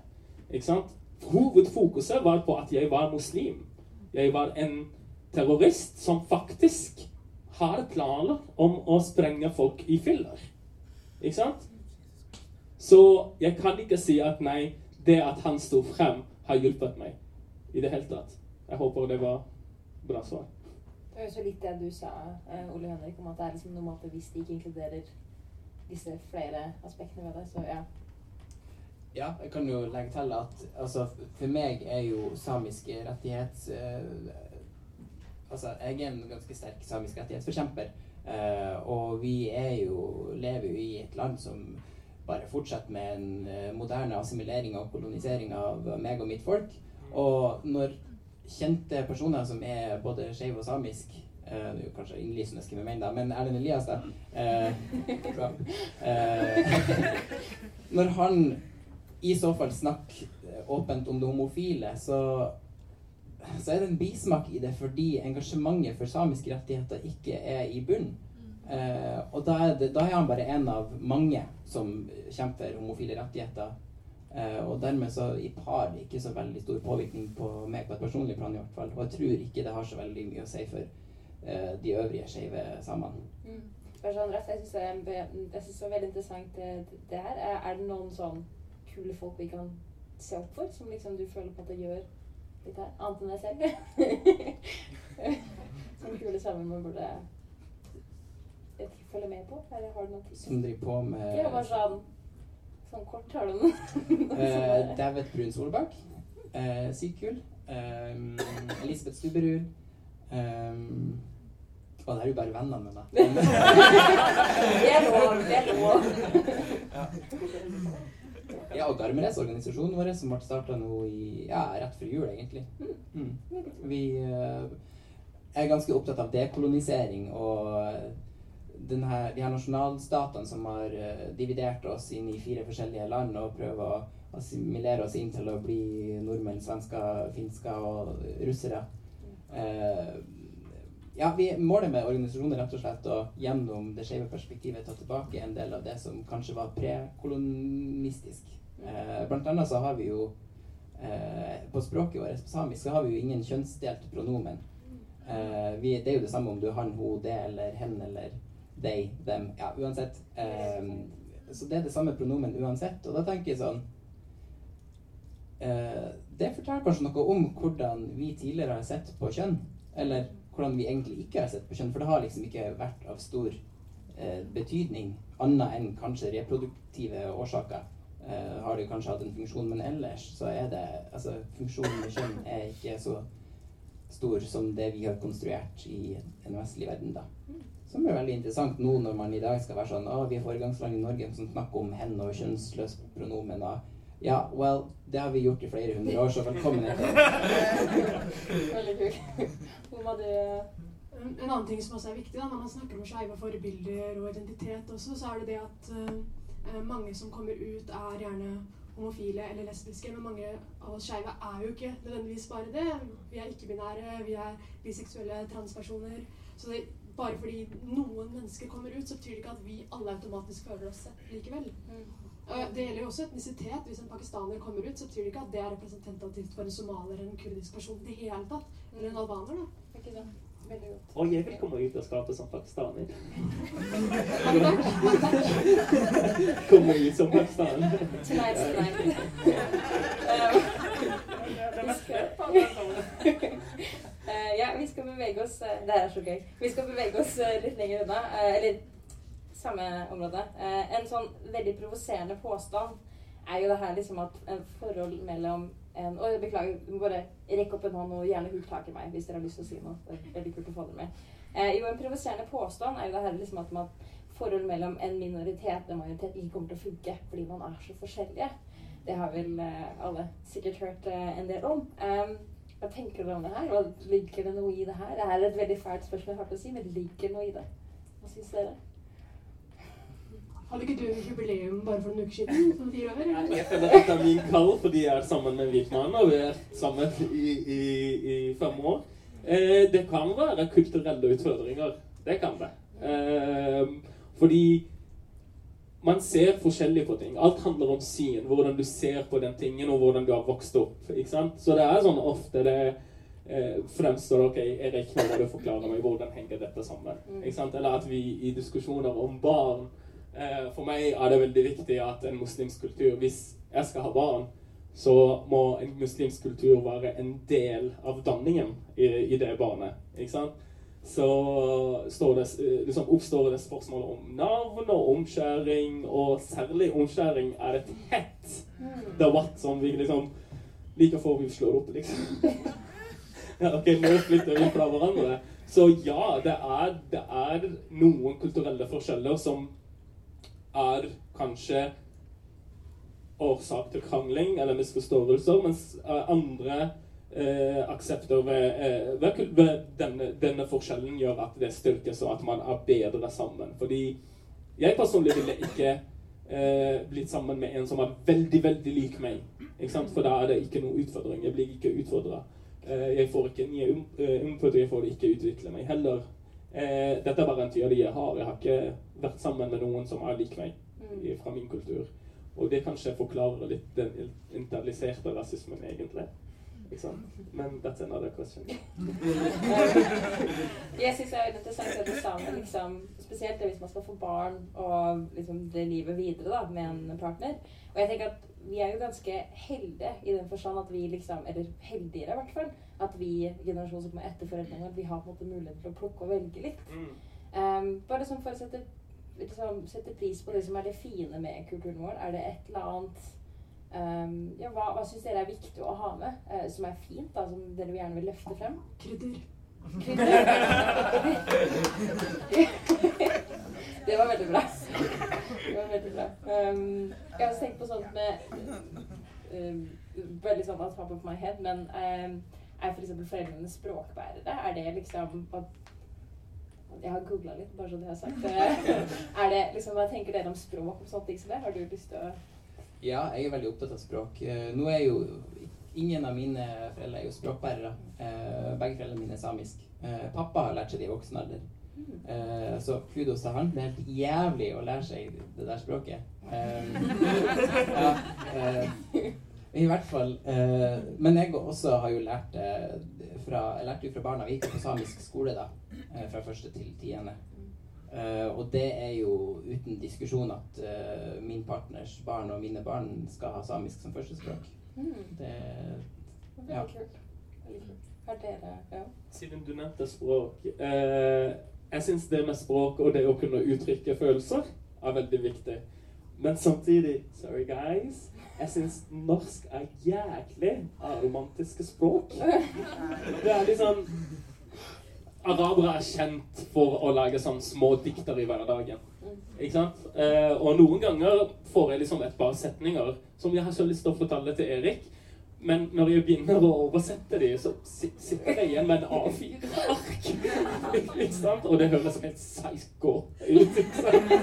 Ikke sant? Hovedfokuset var på at jeg var muslim. Jeg var en terrorist som faktisk har planer om å sprenge folk i filler. Ikke sant? Så jeg kan ikke si at nei, det at han sto frem, har hjulpet meg i det hele tatt. Jeg håper det var bra svar. Det er jo så litt det du sa, eh, Ole Henrik, om at det er liksom normalt hvis de ikke inkluderer disse flere aspektene ved det. Så ja. Ja, jeg kan jo legge til at altså, for meg er jo samiske rettighets... eh, altså, jeg er en ganske sterk samisk rettighetsforkjemper. eh, og vi er jo, lever jo i et land som bare fortsetter med en eh, moderne assimilering og kolonisering av meg og mitt folk. Og når kjente personer som er både skeive og samisk eh, Det er jo kanskje innlysende skrevet menn, da, men Erlend Elias, da. Eh, når han i så fall snakker åpent om det homofile, så, så er det en bismak i det fordi engasjementet for samiske rettigheter ikke er i bunnen. Og da er, det, da er han bare en av mange som kjemper homofile rettigheter. Eh, og dermed så har det ikke så veldig stor påvirkning på meg på et personlig plan i hvert fall. Og jeg tror ikke det har så veldig mye å si for eh, de øvrige skeive samene. Mm. Bare sånn jeg syns det, det var veldig interessant det, det her. Er, det noen sånn kule folk vi kan se opp for, som liksom du føler på at det gjør litt her? Annet enn deg selv? Som kule sammen man burde ikke, følge med på? Eller har du noen tips? Som driver på med Ja, bare sånn, sånn kort har du noen? Eh, David Brun Solbakk. Eh, sykt kul. Um, Elisabeth Stubberud. Um, og det er jo bare vennene mine. Det er lov, det er lov. ja, og Garmres, organisasjonen vår, som ble starta nå i ja, rett før jul, egentlig. Mm. Vi uh, er ganske opptatt av dekolonisering og her, de her nasjonalstatene som har eh, dividert oss inn i fire forskjellige land og prøver å assimilere oss inn til å bli nordmenn, svensker, finsker og russere. Eh, ja, vi Målet med organisasjonen er rett og slett å gjennom det skeive perspektivet ta tilbake en del av det som kanskje var prekolonistisk. Eh, blant annet så har vi jo eh, På språket vårt, på samisk, så har vi jo ingen kjønnsdelt pronomen. Eh, vi, det er jo det samme om du er han, hun, det eller hen eller they, them. Ja, uansett. Um, så det er det samme pronomen uansett. Og da tenker jeg sånn uh, Det forteller kanskje noe om hvordan vi tidligere har sett på kjønn. Eller hvordan vi egentlig ikke har sett på kjønn. For det har liksom ikke vært av stor uh, betydning, annet enn kanskje reproduktive årsaker. Uh, har det kanskje hatt en funksjon, men ellers så er det Altså, funksjonen med kjønn er ikke så stor som det vi har konstruert i en vestlig verden, da. Som er veldig interessant nå når man i dag skal være sånn Å, vi er foregangsland i Norge som snakker om hen og kjønnsløse pronomener. Ja, well, det har vi gjort i flere hundre år, så velkommen etter. Veldig kult. Hvor du En en annen ting som også er viktig da, når man snakker om skeive forbilder og identitet også, så er det det at uh, mange som kommer ut, er gjerne homofile eller lesbiske, men mange av oss skeive er jo ikke nødvendigvis bare det. Vi er ikke-binære, vi er biseksuelle transpersoner. Så det, bare fordi noen mennesker kommer ut, så betyr det ikke at vi alle automatisk føler oss sett likevel. Det gjelder jo også etnisitet. Hvis en pakistaner kommer ut, så betyr det ikke at det er representativt for en somalier eller en kurdisk person i det hele tatt. Eller en albaner, da. Og jeg vil komme ut av skapet som pakistaner. Komme ut som pakistaner. Tonight's night. Eh, ja, vi skal bevege oss uh, Det er så gøy. Vi skal bevege oss uh, litt lenger unna. eller samme område. En sånn veldig provoserende påstand er jo det her liksom at en forhold mellom en Og beklager, du må bare rekke opp en hånd og gjerne hult tak i meg hvis dere har lyst til å si noe. Det er veldig kult å få dere med. Jo, en provoserende påstand er jo det her liksom at man forhold mellom en minoritet og en majoritet ikke kommer til å funke fordi man er så forskjellige. Det har vel alle sikkert hørt en del om. Em, hva tenker dere om det her? Hva, ligger det noe i det her? Det er et veldig fælt spørsmål, jeg har å si, men ligger det noe i det? Hva syns dere? Hadde ikke du jubileum bare for noen uker siden? som fire år? eller? Jeg føler at dette er min kall fordi jeg er sammen med en hvit mann, og vi er sammen i, i, i fem år. Eh, det kan være kulturelle utfordringer. Det kan det. Eh, fordi man ser forskjellig på ting. Alt handler om syn. Hvordan du ser på den tingen, og hvordan du har vokst opp. ikke sant? Så det er sånn ofte det eh, fremstår ok, Erik, nå må du forklare meg hvordan henger dette sammen. ikke sant? Eller at vi i diskusjoner om barn eh, For meg er det veldig viktig at en muslimsk kultur Hvis jeg skal ha barn, så må en muslimsk kultur være en del av danningen i, i det barnet. ikke sant? Så står det, eh, liksom oppstår det spørsmål om navn og omskjæring, og særlig omskjæring er et hett debatt som vi liksom like før vi slår opp, liksom. ja, ok, nå flytter vi fra hverandre. Så ja, det er, det er noen kulturelle forskjeller som er kanskje årsak til krangling eller misforståelser, mens eh, andre eh, aksept over, eh, denne, denne forskjellen gjør at det styrkes, og at man er bedre sammen. Fordi jeg personlig ville ikke eh, blitt sammen med en som er veldig, veldig lik meg. For da er det ikke noe utfordring. Jeg blir ikke utfordra. Eh, jeg får ikke nye um, eh, input, jeg får ikke utvikle meg heller. Eh, dette er bare en teori jeg har. Jeg har ikke vært sammen med noen som er lik meg i, fra min kultur. Og det kanskje forklarer litt den internaliserte rasismen, egentlig. Sant? Men that's another question. Jeg syns det er interessant det du sa med liksom, spesielt det hvis man skal få barn og liksom det livet videre da, med en partner. Og jeg tenker at vi er jo ganske heldige i den forstand at vi liksom, eller heldigere i hvert fall, at vi generasjonen som kommer etter foreldrene, at vi har på en måte mulighet til å plukke og velge litt. Um, bare sånn for å sette, liksom, sette pris på det som er det fine med kulturen vår, er det et eller annet um, ja, Hva, hva syns dere er viktig å ha med, uh, som er fint, da, som dere gjerne vil løfte frem? Krydder. det var veldig bra. Det var veldig bra. Um, jeg har tenkt på sånt med um, Veldig sånn at top of my head, men um, er f.eks. For foreldrene språkbærere? Er det liksom Jeg har googla litt, bare så det er sagt. er det liksom, Hva tenker dere om språk og sånne ting som det? Har du lyst til å Ja, jeg er veldig opptatt av språk. Eh, Nå er jo ingen av mine foreldre er jo språkbærere. Eh, Begge foreldrene mine er samisk. Eh, Pappa har lært seg det i voksen alder. Uh, Så kudos til han. Det er helt jævlig å lære seg det der språket. Eh, Ja, uh, I hvert fall. Men jeg også har jo lært det fra fra barna. Vi gikk på samisk skole da, fra første til tiende. Eh, og det er jo uten diskusjon at uh, min partners barn og mine barn skal ha samisk som førstespråk. Mm. Det Veldig Ja. kult. Veldig kult. Har dere ja. Siden du nevnte språk uh, Jeg syns det med språk og det å kunne uttrykke følelser er veldig viktig. Men samtidig Sorry, guys. Jeg syns norsk er jæklig aromantiske språk. Det er liksom Arabere er kjent for å lage sånn små dikter i hverdagen. Ikke sant? Eh, og noen ganger får jeg liksom et par setninger som jeg har så lyst til å fortelle til Erik. Men når jeg begynner å oversette de, så sitter jeg igjen med en A4-ark. Ikke sant? Og det høres helt psycho ut. Ikke sant?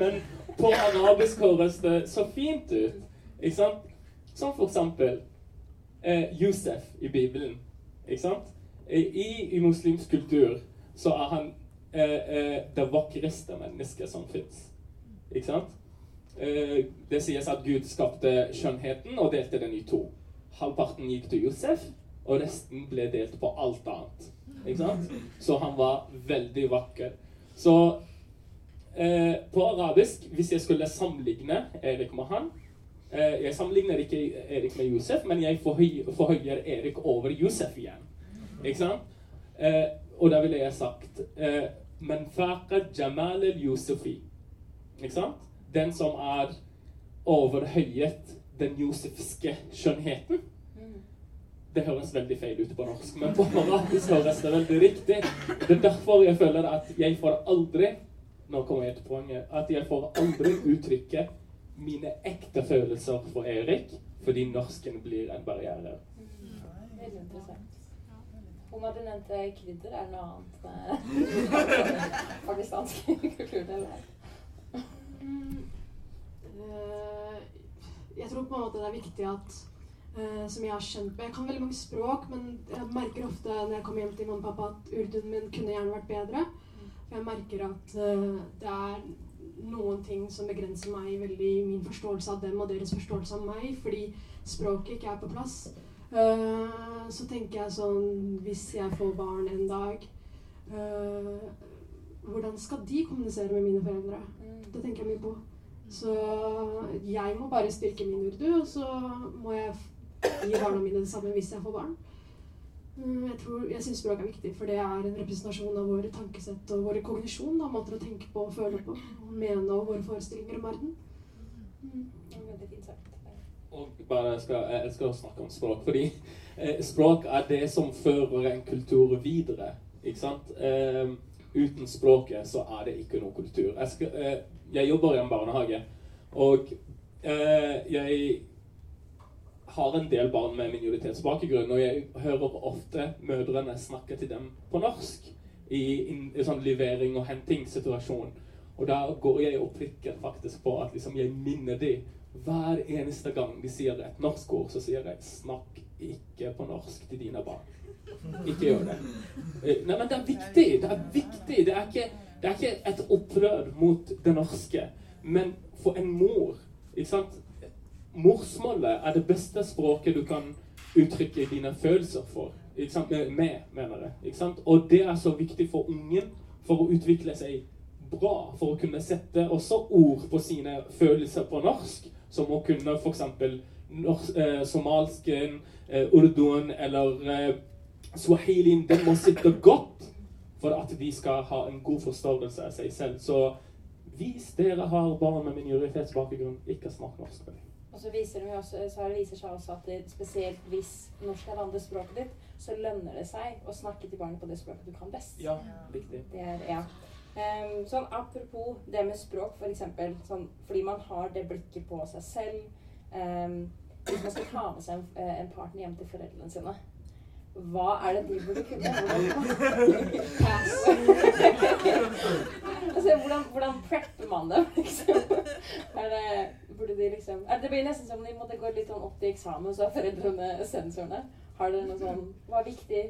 Men på arabisk høres det så fint ut. Ikke sant? Som for eksempel eh, Josef i Bibelen. Ikke sant? I, I muslimsk kultur så er han eh, eh, det vakreste mennesket som fins. Ikke sant? Eh, det sies at Gud skapte skjønnheten og delte den i to. Halvparten gikk til Josef, og resten ble delt på alt annet. Ikke sant? Så han var veldig vakker. Så eh, på arabisk, hvis jeg skulle sammenligne Erik med han eh, Jeg sammenligner ikke Erik med Josef, men jeg forhøy, forhøyer Erik over Josef igjen. Ikke sant? Eh, og da ville jeg sagt eh, Men faqa jamal al-yusufi. Ikke sant? Den som er overhøyet den josefske skjønnheten. Det høres veldig feil ut på norsk, men på arabisk høres det veldig riktig. Det er derfor jeg føler at jeg får aldri Nå kommer jeg til poenget. At jeg får aldri uttrykke mine ekte følelser for Erik, fordi norsken blir en barriere. Veldig interessant. Oma, du nevnte krydder. Er det noe annet med pakistansk kultur? Eller? Eh, jeg tror på en måte det er viktig at eh, som jeg har skjønt med. Jeg kan veldig mange språk, men jeg merker ofte når jeg kommer hjem til mamma og pappa at urduen min kunne gjerne vært bedre. For jeg merker at eh, det er noen ting som begrenser meg veldig i min forståelse av dem og deres forståelse av meg, fordi språket ikke er på plass. Eh, så tenker jeg sånn Hvis jeg får barn en dag, uh, hvordan skal de kommunisere med mine foreldre? Mm. Det tenker jeg mye på. Så jeg må bare styrke min urdu, og så må jeg gi barna mine det samme hvis jeg får barn. Mm, Jeg, tror- jeg syns språk er viktig, for det er en representasjon av våre tankesett og våre kognisjon. Da, måter å tenke på og føle på. Og mene og våre forestillinger om verden. Mm. Veldig fint sagt. Og bare skal, jeg skal snakke om språk, fordi eh, språk er det som fører en kultur videre. Ikke sant? Eh, uten språket så er det ikke noe kultur. Jeg, skal, eh, jeg jobber i en barnehage, og eh, jeg har en del barn med minoritetsbakgrunn, og jeg hører ofte mødrene snakke til dem på norsk i, in, i sånn levering- og hentingssituasjon. Og da går jeg og prikker faktisk på at liksom jeg minner dem hver eneste gang de sier et norsk ord, så sier jeg 'snakk ikke på norsk til dine barn'. Ikke gjør det. Eh, Nei, men det er viktig. Det er viktig. Det er ikke, det er ikke et opprør mot det norske, men for en mor ikke sant? Morsmålet er det beste språket du kan uttrykke dine følelser for. Ikke sant? Med, mener jeg. Ikke sant? Og det er så viktig for ungen for å utvikle seg bra. For å kunne sette også ord på sine følelser på norsk. Som å kunne f.eks. Eh, somalsken, eh, urduen eller eh, swahilien. Den må sitte godt for at de skal ha en god forståelse av seg selv. Så hvis dere har barn med minoritetsbakgrunn, ikke snakk norsk med dem. Og så viser, de også, så det viser seg også at det, spesielt hvis norsk er andre språket ditt, så lønner det seg å snakke til barnet på det språket du kan best. Ja, riktig. Det er, ja. Ehm, sånn apropos det med språk, for eksempel, sånn, fordi man har det blikket på seg selv. Um, hvis man skal ta med seg en, eh, en partner hjem til foreldrene sine, hva er det de burde kunne? altså, hvordan, hvordan prepper man dem, liksom? Er det, burde de liksom er, Det blir nesten som om de måtte gå litt sånn opp til eksamen, så har foreldrene sensorene. Har dere noe sånn Hva er viktig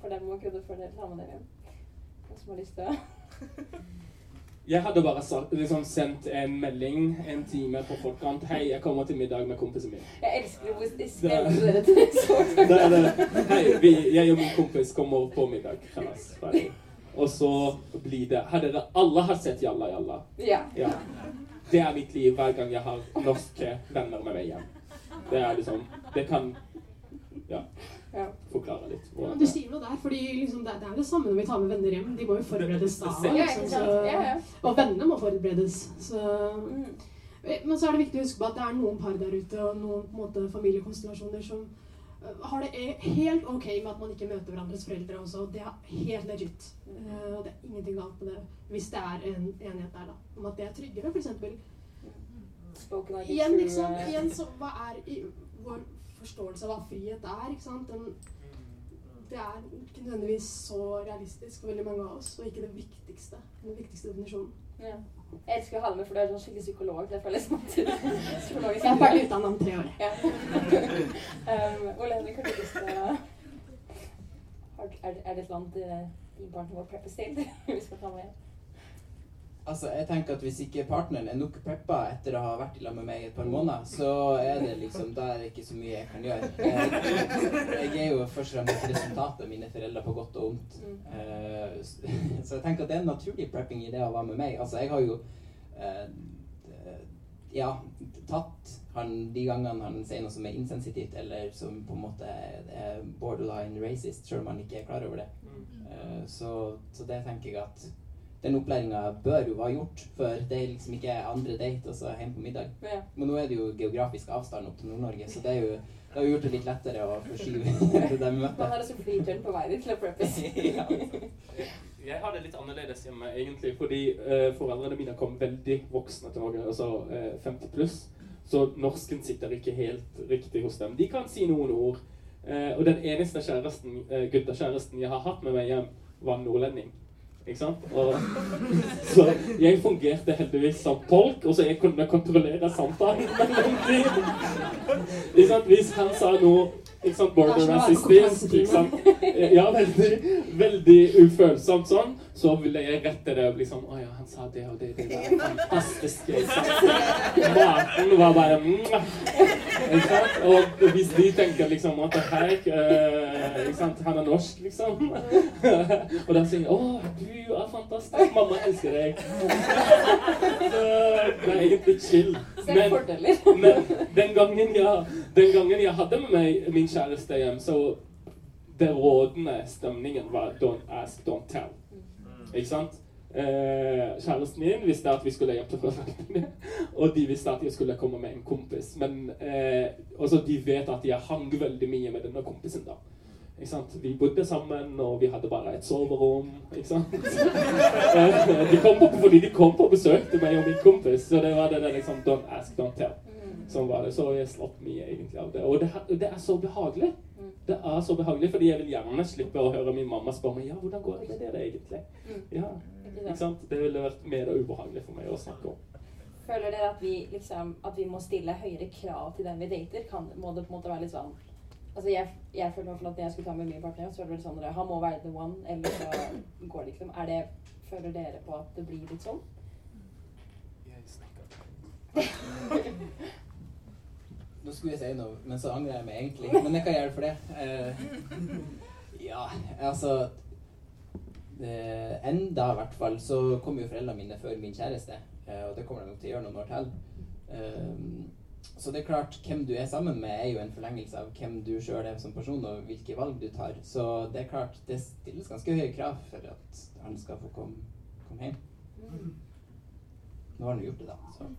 for dem å kunne fordele ta med dere hjem? Noen som har lyst til å Jeg hadde bare sagt, liksom sendt en melding en time på forkant. 'Hei, jeg kommer til middag med kompisen min'. Jeg elsker hvor de skremmer det Det er. Hei, vi, jeg og min kompis kommer på middag. Kalas. Og så blir det Har dere alle har sett Jalla Jalla? Ja. Ja. Det er mitt liv hver gang jeg har norske venner med meg hjem. Det er liksom Det kan ja, ja. forklare litt. Ja, du er. sier noe der, fordi liksom, det, det er det samme når vi tar med venner hjem. De må jo forberedes da. Liksom, så, og vennene må forberedes. Så, Mm. men så er det viktig å huske på at det er noen par der ute og noen på en måte, familiekonstellasjoner som øh, har det e- helt ok med at man ikke møter hverandres foreldre også. Det er helt legit. Eh, og det er ingenting galt med det hvis det er en enighet der da, om at det er tryggere, f.eks. Igjen, liksom, eh, igjen så, hva er i vår forståelse av hva frihet er? ikke sant? Den, det er ikke nødvendigvis så realistisk for veldig mange av oss, og ikke det viktigste. Den viktigste definisjonen. Ja. Jeg elsker å ha deg med, for du er sånn skikkelig psykolog. Det føles som at psykologisk Jeg er ferdig utdannet om tre år. Ja. um, Ole Henrik, har du lyst til å er, er det et land eh, din partner må preppes til? Vi skal ta med? Altså, jeg tenker at Hvis ikke partneren er nok peppa etter å ha vært i lag med meg i et par måneder, så er det liksom, er det ikke så mye jeg kan gjøre. Jeg, jeg er jo først og fremst resultatet av mine foreldre på godt og vondt. Mm. Eh, så jeg tenker at det er en naturlig prepping i det å være med meg. Altså, jeg har jo eh, ja, tatt han de gangene han sier noe som er insensitivt, eller som på en måte er borderline racist, selv om han ikke er klar over det. Eh, så, så det tenker jeg at den opplæringa bør jo være gjort før det er liksom ikke andre date og så hjem på middag. Ja. Men nå er det jo geografisk avstand opp til Nord-Norge, så det er jo det har gjort det litt lettere å forskyve det der Man møtet. har altså flyturen på vei til å preppes. Ja. Jeg har det litt annerledes hjemme, egentlig, fordi uh, foreldrene mine kom veldig voksne til Norge, altså uh, 50 pluss. Så norsken sitter ikke helt riktig hos dem. De kan si noen ord. Uh, og den eneste kjæresten, uh, guttekjæresten jeg har hatt med meg hjem, var nordlending. Ikke sant? Og, så jeg fungerte heldigvis som tolk, og så jeg kunne kontrollere samtalen mellom dem. Ikke sant? Hvis han sa noe ikke sant, border rasistisk, ikke sant? Ja, veldig, veldig ufølsomt sånn, så ville jeg rette det liksom Å ja, han sa det og det, det var fantastisk. Maten var bare. Ikke sant? Og hvis de tenker liksom at hei, uh, ikke sant, han er norsk, liksom Og da sier de å, du er fantastisk, mamma elsker deg. Så det er egentlig chill. Men, men den gangen, jeg, den gangen jeg hadde med meg min kjæreste hjem, så det rådende stemningen var 'don't ask, don't tell'. Ikke sant? Eh, kjæresten min visste at vi skulle hjem til foreldrene, og de visste at jeg skulle komme med en kompis. Men eh, også de vet at jeg hang veldig mye med denne kompisen. da. Vi bodde sammen, og vi hadde bare et soverom. ikke sant? Eh, de kom på, fordi de kom på besøk til meg og min kompis, så det var det der liksom Don't ask, don't tell. Som var det. Så jeg slapp mye egentlig av det. Og det, det er så behagelig. Det er så behagelig, fordi jeg vil gjerne slippe å høre min mamma spørre meg ja, hvordan går det med dere egentlig. Ja, ikke sant? Det ville vært mer ubehagelig for meg å snakke om. Føler dere at vi, liksom, at vi må stille høyere krav til den vi dater? Kan, må det på en måte være litt sånn Altså jeg, jeg føler i at når jeg skulle ta med min partner, så var det vel sånn at han må være the one, eller så går det liksom. Er det, føler dere på at det blir litt sånn? Jeg snakker Nå skulle jeg si noe, men så angrer jeg meg egentlig. Men jeg kan gjøre for det. Uh, ja, altså uh, Enda, i hvert fall, så kom jo foreldrene mine før min kjæreste. Uh, og det kommer de nok til å gjøre noen år til. Eh, så det er klart, hvem du er sammen med, er jo en forlengelse av hvem du sjøl er som person, og hvilke valg du tar. Så det er klart, det stilles ganske høye krav for at han skal få komme, komme hjem. Nå har han jo gjort det, da. Så.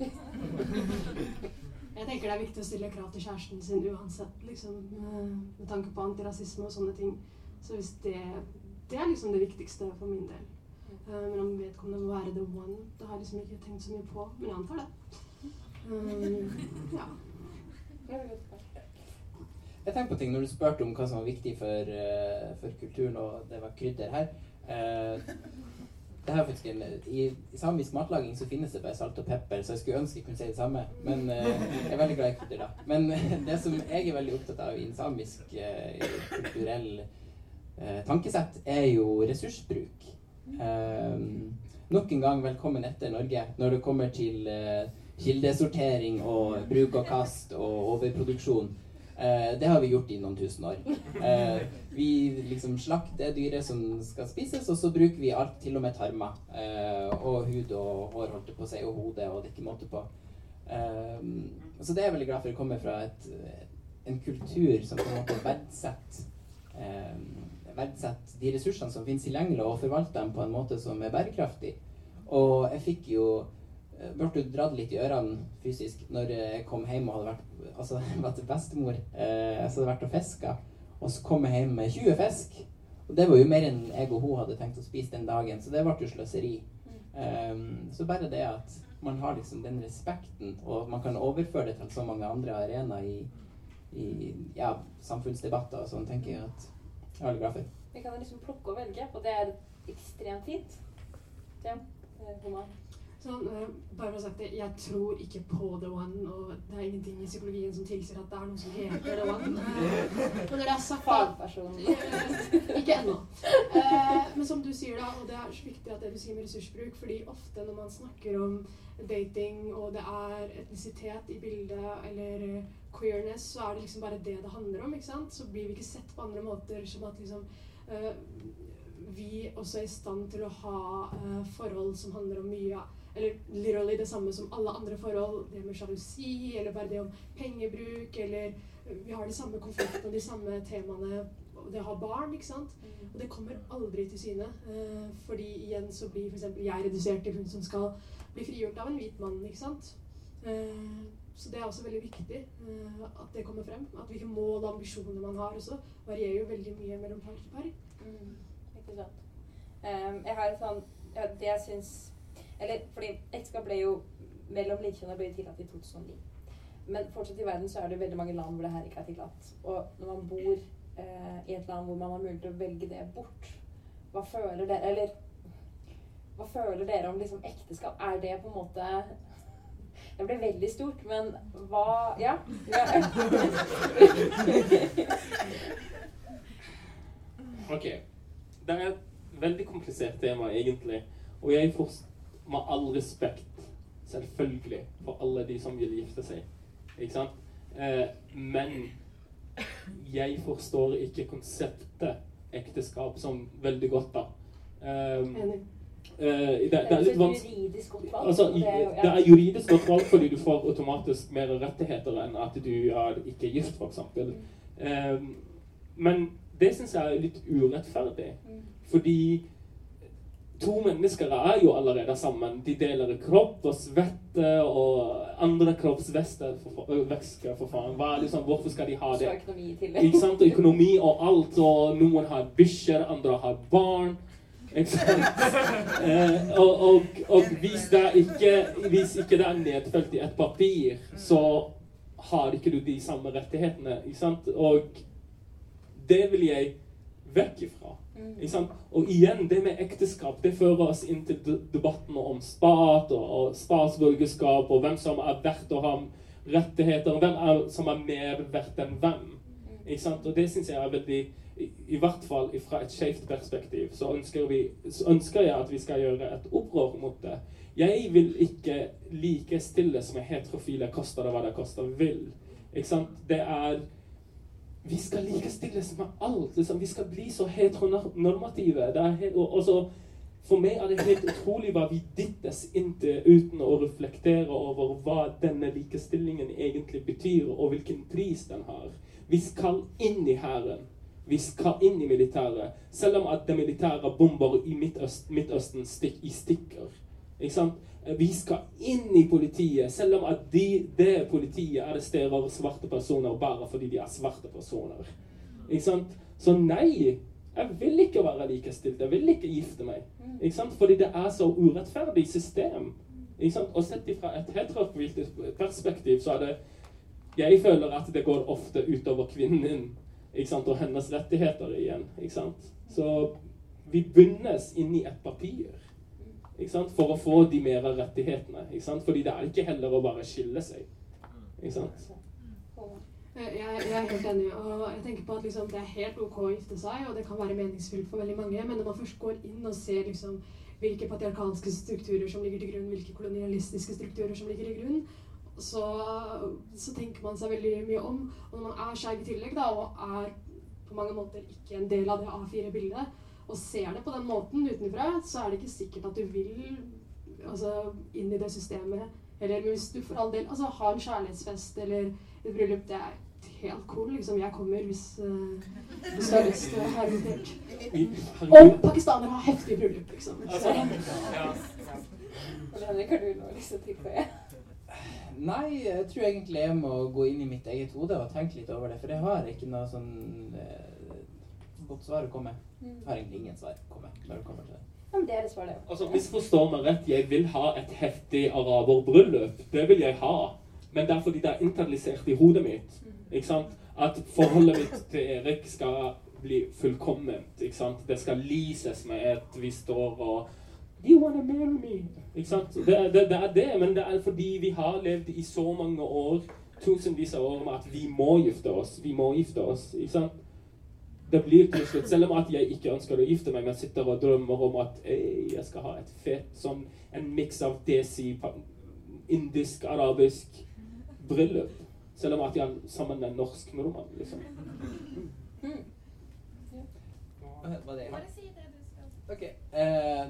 Jeg tenker det er viktig å stille krav til kjæresten sin uansett, liksom, eh, med tanke på antirasisme og sånne ting. Så hvis det, det er liksom det viktigste for min del. Eh, Men om vedkommende må være the one, det har jeg liksom ikke tenkt så mye på. Men jeg antar det. Um. Jeg tenker på ting når du spurte om hva som var viktig for, eh, for kulturen, og det var krydder her. Uh, det her er faktisk en, i, I samisk matlaging så finnes det bare salt og pepper, så jeg skulle ønske jeg kunne si det samme. Men uh, jeg er veldig glad i krydder, da. Men det som jeg er veldig opptatt av i en samisk kulturell tankesett, er jo ressursbruk. Eh, nok en gang velkommen etter Norge når det kommer til kildesortering og bruk og kast og overproduksjon. Eh, det har vi gjort i noen tusen år. Eh, vi liksom slakter dyret som skal spises, og så bruker vi alt, til og med tarmer. Eh, og hud og hår, holdt det på å si, og hode, og det er ikke måte på. Så det er jeg veldig glad for å komme fra et, en kultur som på en måte verdsetter verdsetter de ressursene som finnes tilgjengelig, og forvalter dem på en måte som er bærekraftig. Og jeg fikk jo ble du dratt litt i ørene fysisk når jeg kom hjem og hadde vært altså, vært bestemor eh, så hadde vært og fiska. Og så kom jeg hjem med 20 fisk. Og det var jo mer enn jeg og hun hadde tenkt å spise den dagen, så det ble jo sløseri. Um, så bare det at man har liksom den respekten, og at man kan overføre det til så mange andre arenaer i, i ja, samfunnsdebatter og sånn, tenker jeg at jeg er veldig glad for. Vi kan liksom plukke og velge, og det er ekstremt fint. Ja, eh, Homa. Sånn, eh, bare for å sagt det, Jeg tror ikke på the one, og det er ingenting i psykologien som tilsier at det er noe som heter the one. Eh, Men når det er sagt, Fagperson. Ikke ennå. Eh, men som du sier, da, og det er så viktig at det du sier med ressursbruk, fordi ofte når man snakker om dating, og det er etnisitet i bildet, eller queerness, så er det liksom bare det det handler om. ikke sant? Så blir vi ikke sett på andre måter som at liksom eh, vi også er i stand til å ha forhold som handler om mye eller literally det samme som alle andre forhold. Det med sjalusi, eller bare det om pengebruk, eller eh, Vi har de samme konfliktene, de samme temaene. Det å ha barn, ikke sant. Og det kommer aldri til syne. Eh, fordi igjen så blir f.eks. jeg redusert til hun som skal bli frigjort av en hvit mann, ikke sant. Eh, så det er også veldig viktig eh, at det kommer frem. At hvilke mål og ambisjoner man har også, varierer jo veldig mye mellom par til par. Mm, ikke sant. Um, jeg har et sånn ja, Det jeg syns Eller fordi ekteskap ble jo mellom likekjønna ble tillatt i 2009. Men fortsatt i verden så er det veldig mange land hvor det her ikke er tillatt. Og når man bor eh, i et land hvor man har mulighet til å velge det bort, hva føler dere Eller hva føler dere om liksom ekteskap? Er det på en måte Det ble veldig stort, men hva Ja? Ok. Det er et veldig komplisert tema, egentlig. Og jeg får med all respekt, selvfølgelig, for alle de som vil gifte seg. Ikke sant? Eh, men jeg forstår ikke konseptet ekteskap som veldig godt, da. Enig. eh, det, Det er litt vanskelig. Altså, det er juridisk godt valg fordi du får automatisk mer rettigheter enn at du er ikke gift, f.eks. Um, men det syns jeg er litt urettferdig. Mm. Fordi to mennesker er jo allerede sammen. De deler kropp og svette og andre kroppsvæsker, for, fa- for faen. Hva liksom, hvorfor skal de ha Så det? økonomi i tillegg. Ikke sant? Økonomi og alt. Og noen har bikkjer, andre har barn. Ikke sant? Eh, og, og, og hvis, det ikke, hvis ikke det er nedfelt i et papir, så har ikke du de samme rettighetene. Ikke sant? Og det vil jeg vekk ifra. Mm. Og igjen, det med ekteskap det fører oss inn til de- debatten om stat og, og statsborgerskap, og hvem som er verdt å ha rettigheter, og hvem er, som er mer verdt enn hvem. Sant? Og det syns jeg er veldig i, I hvert fall fra et skjevt perspektiv så ønsker, vi, så ønsker jeg at vi skal gjøre et opprør mot det. Jeg vil ikke likestille som er heterofile, koster det hva det koster vil. Ikke sant? Det er vi skal likestilles med alt. Liksom. Vi skal bli så heteronormative. Er helt, og, og så, for meg er det helt utrolig hva vi dyttes inntil uten å reflektere over hva denne likestillingen egentlig betyr, og hvilken pris den har. Vi skal inn i hæren. Vi skal inn i militæret. Selv om at det militære bomber i Midtøst, Midtøsten stikk, i stikker. Sant? Vi skal inn i politiet, selv om at de, det politiet arresterer svarte personer bare fordi de er svarte personer. Ikke sant? Så nei, jeg vil ikke være likestilt. Jeg vil ikke gifte meg. Ikke sant? Fordi det er så urettferdig system. Ikke sant? Og sett fra et heterofilt perspektiv så er det Jeg føler at det går ofte utover kvinnen ikke sant? og hennes rettigheter igjen. Ikke sant? Så vi bundes inn i et papir. For å få de mer rettighetene. Ikke sant? Fordi det er ikke heller å bare skille seg. Ikke sant? Eh, Jeg, jeg er helt enig. og jeg tenker på at liksom, Det er helt ok å gifte seg, og det kan være meningsfylt for veldig mange. Men når man først går inn og ser liksom, hvilke patriarkalske strukturer som ligger til grunn, hvilke kolonialistiske strukturer som ligger til grunn, så, så tenker man seg veldig mye om. Og når man er skeiv i tillegg, da, og er på mange måter ikke en del av det A4-bildet, og ser det på den måten utenfra, så er det ikke sikkert at du vil altså, inn i det systemet. Eller hvis du for all del altså, har en kjærlighetsfest eller et bryllup, det er helt cool. Liksom, jeg kommer hvis, hvis du har lyst til å ha. Vi- Om pakistanere har heftige bryllup, liksom. Altså, ja. Henrik, har du noe lyst til å? Nei, jeg tror egentlig jeg må gå inn i mitt eget hode og tenke litt over det. For jeg har ikke noe sånn eh, godt svar å komme med. Jeg har egentlig ingen svar å komme med når det kommer til det. Ja, men det er det svaret. Altså, Misforstå meg rett, jeg vil ha et heftig araberbryllup. Det vil jeg ha. Men det er fordi det er internalisert i hodet mitt. Ikke sant? At forholdet mitt til Erik skal bli fullkomment. Ikke sant? Det skal lyses med at vi står og Do You wanna marry me? Ikke sant? Det, det, det er det, men det er fordi vi har levd i så mange år, tusenvis av år, med at vi må gifte oss. Vi må gifte oss. Ikke sant? Det blir til slutt, selv om at jeg ikke ønsker å gifte meg, men sitter og drømmer om at jeg skal ha et fett sånn en miks av desi, indisk, arabisk bryllup. Selv om at jeg er sammen med en norsk nordmann, liksom. Var det Bare si det du skal Ok. Eh,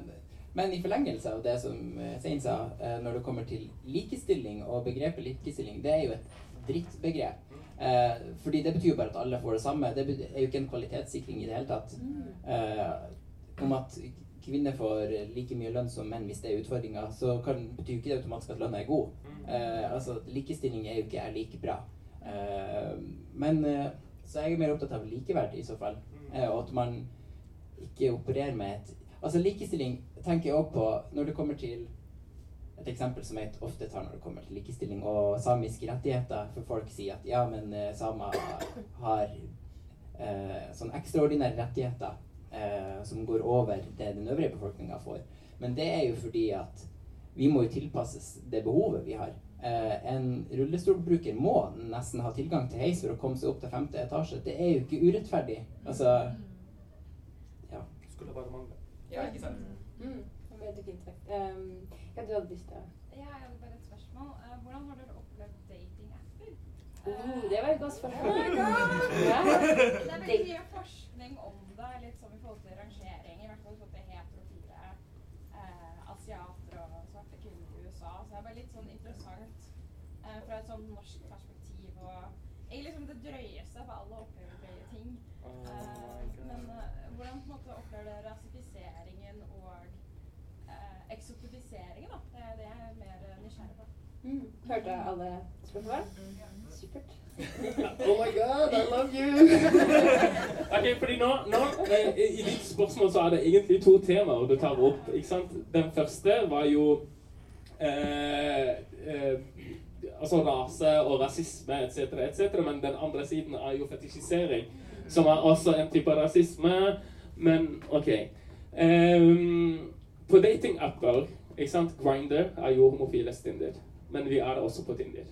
men i forlengelse av det som eh, Sein sa, eh, når det kommer til likestilling og begrepet likestilling, det er jo et drittbegrep. Eh, fordi det betyr jo bare at alle får det samme. Det er jo ikke en kvalitetssikring i det hele tatt. Eh, om at kvinner får like mye lønn som menn hvis det er utfordringer, så kan, betyr jo ikke det automatisk at lønna er god. Eh, altså, likestilling er jo ikke er like bra. Eh, men eh, Så jeg er mer opptatt av likeverd i så fall. Eh, og at man ikke opererer med et Altså likestilling tenker jeg også på når det kommer til et eksempel som jeg ofte tar når det kommer til likestilling og samiske rettigheter. For folk sier at ja, men eh, samer har eh, sånn ekstraordinære rettigheter eh, som går over det den øvrige befolkninga får. Men det er jo fordi at vi må jo tilpasses det behovet vi har. Eh, en rullestolbruker må nesten ha tilgang til heis for å komme seg opp til femte etasje. Det er jo ikke urettferdig. Altså Ja. Skulle bare mangle. Ja, ikke sant? Mm. Veldig fint sagt. Um, ja, du hadde lyst til Ja, jeg hadde bare et spørsmål. Eh, hvordan har dere opplevd datingapper? oh, Det var et godt spørsmål. Oh! Ja. Det er veldig mye forskning om det, litt sånn i forhold til rangering. I hvert fall til heterofile eh, asiater og svarte kvinner i USA. Så det er bare litt sånn interessant eh, fra et sånn norsk perspektiv. Og egentlig liksom det drøyeste, Hørte alle spørsmål? Supert. Oh my god, I love you! ok, fordi nå, nå eh, I i ditt spørsmål så er det egentlig to temaer du tar opp. ikke sant? Den første var jo eh, eh, altså rase og rasisme etc., etc., men den andre siden er jo fetisjisering, som er også en type rasisme. Men OK. Um, på datingapper ikke sant? Grinder er jo homofile Tinder, men vi er også på Tinder.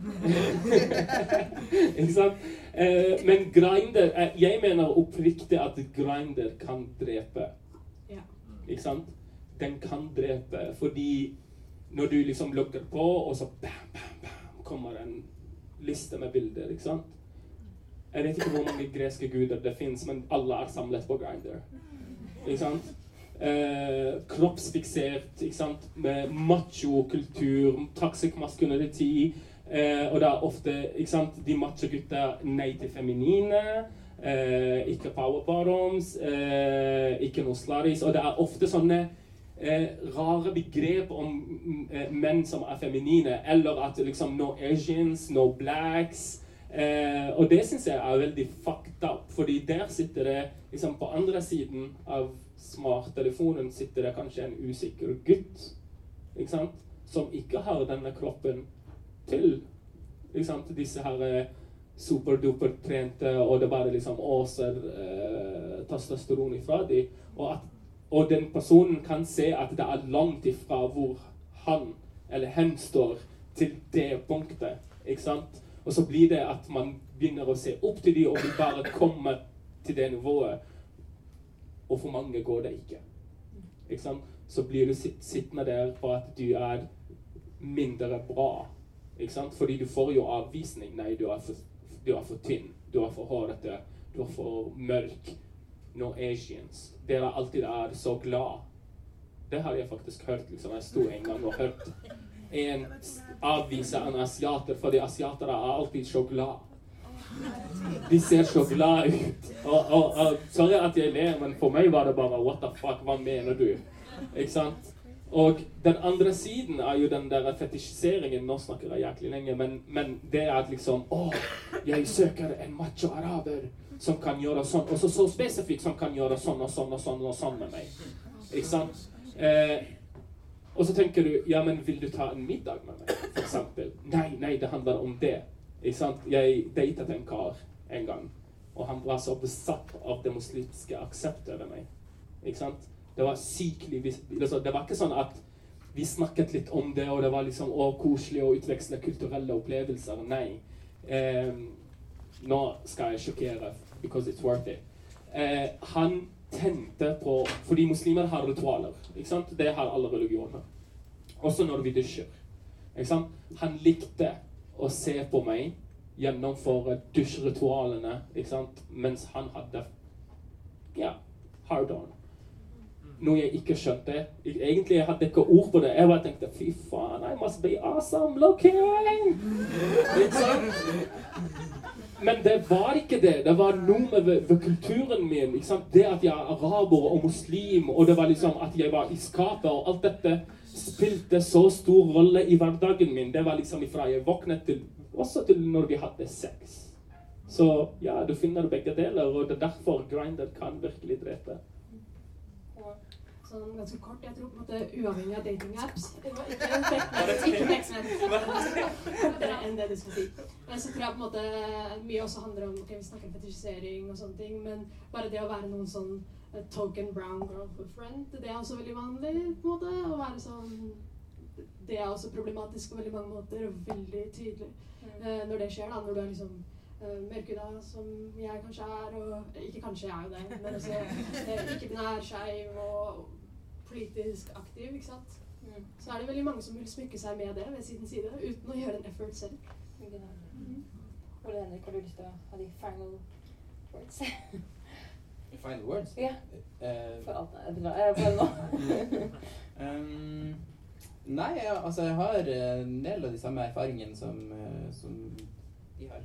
ikke sant? Eh, men Grindr eh, Jeg mener oppriktig at Grindr kan drepe. Ja. Ikke sant? Den kan drepe fordi når du liksom logger på, og så bam, bam, bam, kommer en liste med bilder, ikke sant? Jeg vet ikke hvor mange greske guder det fins, men alle er samlet på Grindr. Ikke sant? Eh, kroppsfiksert, ikke sant? Med machokultur, toxic masculinity. Eh, og det er ofte ikke sant? de macho-gutta nei til feminine. Eh, ikke power bottoms, eh, ikke noe slaris. Og det er ofte sånne eh, rare begrep om eh, menn som er feminine, eller at liksom no Asians, no blacks. Eh, og det syns jeg er veldig fucked up, fordi der sitter det liksom på andre siden av smarttelefonen sitter det kanskje en usikker gutt, ikke sant, som ikke har denne kroppen til ikke sant, disse her eh, superduper trente, og det bare liksom åser eh, testosteron ifra dem. Og, og den personen kan se at det er langt ifra hvor han eller hen står til det punktet. ikke sant? Og så blir det at man begynner å se opp til dem, og de bare kommer til det nivået. Og for mange går det ikke. ikke? Så blir du sitt, sittende der på at du er mindre bra. Ikke sant? Fordi du får jo avvisning. Nei, du er for, du er for tynn. Du er for hårete. Du er for mørk. No Asians. Dere alltid er så glad. Det har jeg faktisk hørt. liksom. Jeg sto en gang og hørte en avvise en asiater, fordi asiatere er alltid så glad. De ser så glad ut. Og, og, og, sorry at jeg ler, men for meg var det bare What the fuck, hva mener du? Ikke sant? Og den andre siden er jo den der fetisjiseringen. Nå snakker jeg jæklig lenge, men, men det er at liksom Å, jeg søker en macho araber som kan gjøre sånn, og så spesifikt som kan gjøre sånn og sånn og sånn og sånn med meg. Ikke sant? Eh, og så tenker du Ja, men vil du ta en middag med meg, for eksempel? Nei, nei, det handler om det. Jeg datet en kar en gang, og han var så besatt av det muslimske akseptet over meg. Det var sykelig altså, Det var ikke sånn at vi snakket litt om det, og det var liksom å, koselig å utveksle kulturelle opplevelser. Nei. Eh, nå skal jeg sjokkere, because it's worth it. Eh, han tente på Fordi muslimer har ritualer. ikke sant? Det har alle religioner. Også når vi dusjer. Ikke sant? Han likte å se på meg gjennomføre dusjritualene ikke sant? mens han hadde ja, hard on. Noe jeg ikke skjønte. Jeg- Egentlig jeg hadde ikke ord på det. Jeg bare tenkte fy faen, I must be awesome looking! Ikke? Men det var ikke det. Det var noe ved, ved kulturen min. Ikke sant? Det at jeg er araber og muslim, og det var liksom at jeg var i skapet, og alt dette spilte så stor rolle i hverdagen min. Det var liksom ifra jeg våknet til Også til når vi hadde sex. Så ja, du finner begge deler, og det er derfor Grindr kan virkelig drepe. Sånn ganske kort. Jeg tror på en måte uavhengig av datingapps Det ikke tekst, kortere enn det du skal si. Men så tror jeg på en måte mye også handler om ok, vi snakker om fetisjisering og sånne ting, men bare det å være noen sånn token brown girl friend, det er også veldig vanlig på en måte. Å være sånn Det er også problematisk på veldig mange måter, og veldig tydelig eh, når det skjer, da. Når du er liksom uh, mørkhuda, som jeg kanskje er, og ikke kanskje jeg er jo det, men også eh, ikke-binær, skeiv og politisk aktiv, ikke sant. Mm. Så er det veldig mange som vil smykke seg med det ved sin side, uten å gjøre en effort selv. Mm. Ole Henrik, har du lyst til å ha de final words? Final words? ja, Eh, for alt er nå. Um, nei, altså jeg har eh, en del av de samme erfaringene som, eh, som de har.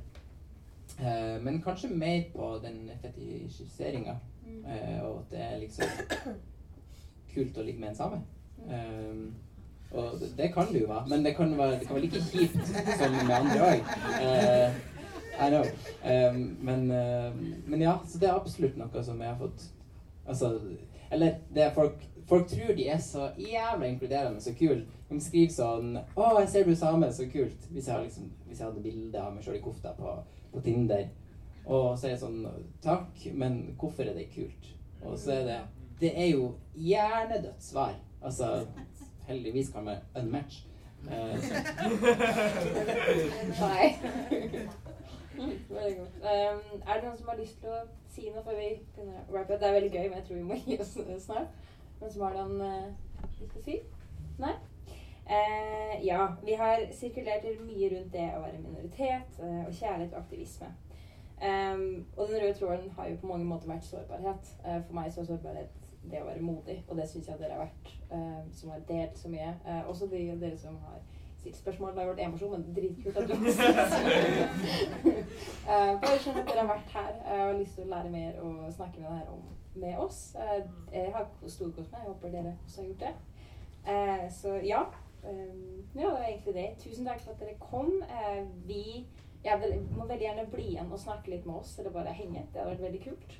Uh, men kanskje mer på den fetisjiseringa. Mm. Eh, og at det er liksom kult å ligge med en same. Um, og det, det kan det jo være, men det kan være, det kan være like kjipt som med andre òg. I know. Um, men, uh, men ja, så det er absolutt noe som jeg har fått Altså, eller det er folk Folk tror de er så jævla inkluderende og kule. De skriver sånn 'Å, jeg ser du er same. Så kult.' Hvis jeg, liksom, hvis jeg hadde bilde av meg sjøl i kofta på, på Tinder. Og så er det sånn 'Takk, men hvorfor er det kult?' Og så er det Det er jo hjernedødt svar. Altså, heldigvis kan man unmatch. Uh, Nei. Veldig godt. Um, er det noen som har lyst til å si noe før vi wrap up? Det er veldig gøy, men jeg tror vi må gi oss snart. Noen som har noen uh, til å si? Nei? Uh, ja, vi har sirkulert mye rundt det å være minoritet uh, og kjærlighet og aktivisme. Um, og den røde tråden har jo på mange måter vært sårbarhet. Uh, for meg så er sårbarhet det å være modig, og det syns jeg dere har vært, eh, som har delt så mye. Eh, også de dere som har stilt spørsmål. Har vært én men dritkult at du Eh, Bare skjønn at dere har vært her eh, og har lyst til å lære mer og snakke med, dere om, med oss. Eh, jeg har storkost meg. Jeg håper dere også har gjort det. Eh, så ja. Um, ja, det var egentlig det. Tusen takk for at dere kom. Vi ja, må veldig gjerne bli igjen og snakke litt med oss, eller bare henge. Det hadde vært veldig kult.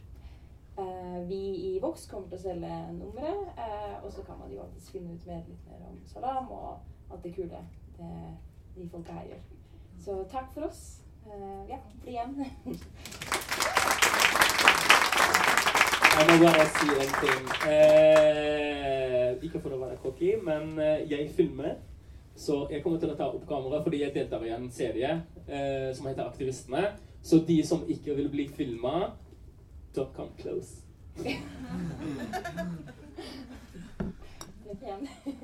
Vi i Vox kommer til å selge nummeret, og så kan man jo alltid finne ut mer, litt mer om Salam og alt det kule det, de eh, folka her gjør. Så takk for oss. Eh, ja, bli igjen. Jeg må bare si en ting. Eh, ikke for å være cocky, men eh, jeg filmer. Så jeg kommer til å ta opp kamera fordi jeg deltar i en serie eh, som heter Aktivistene. Så de som ikke vil bli filma, don't come close.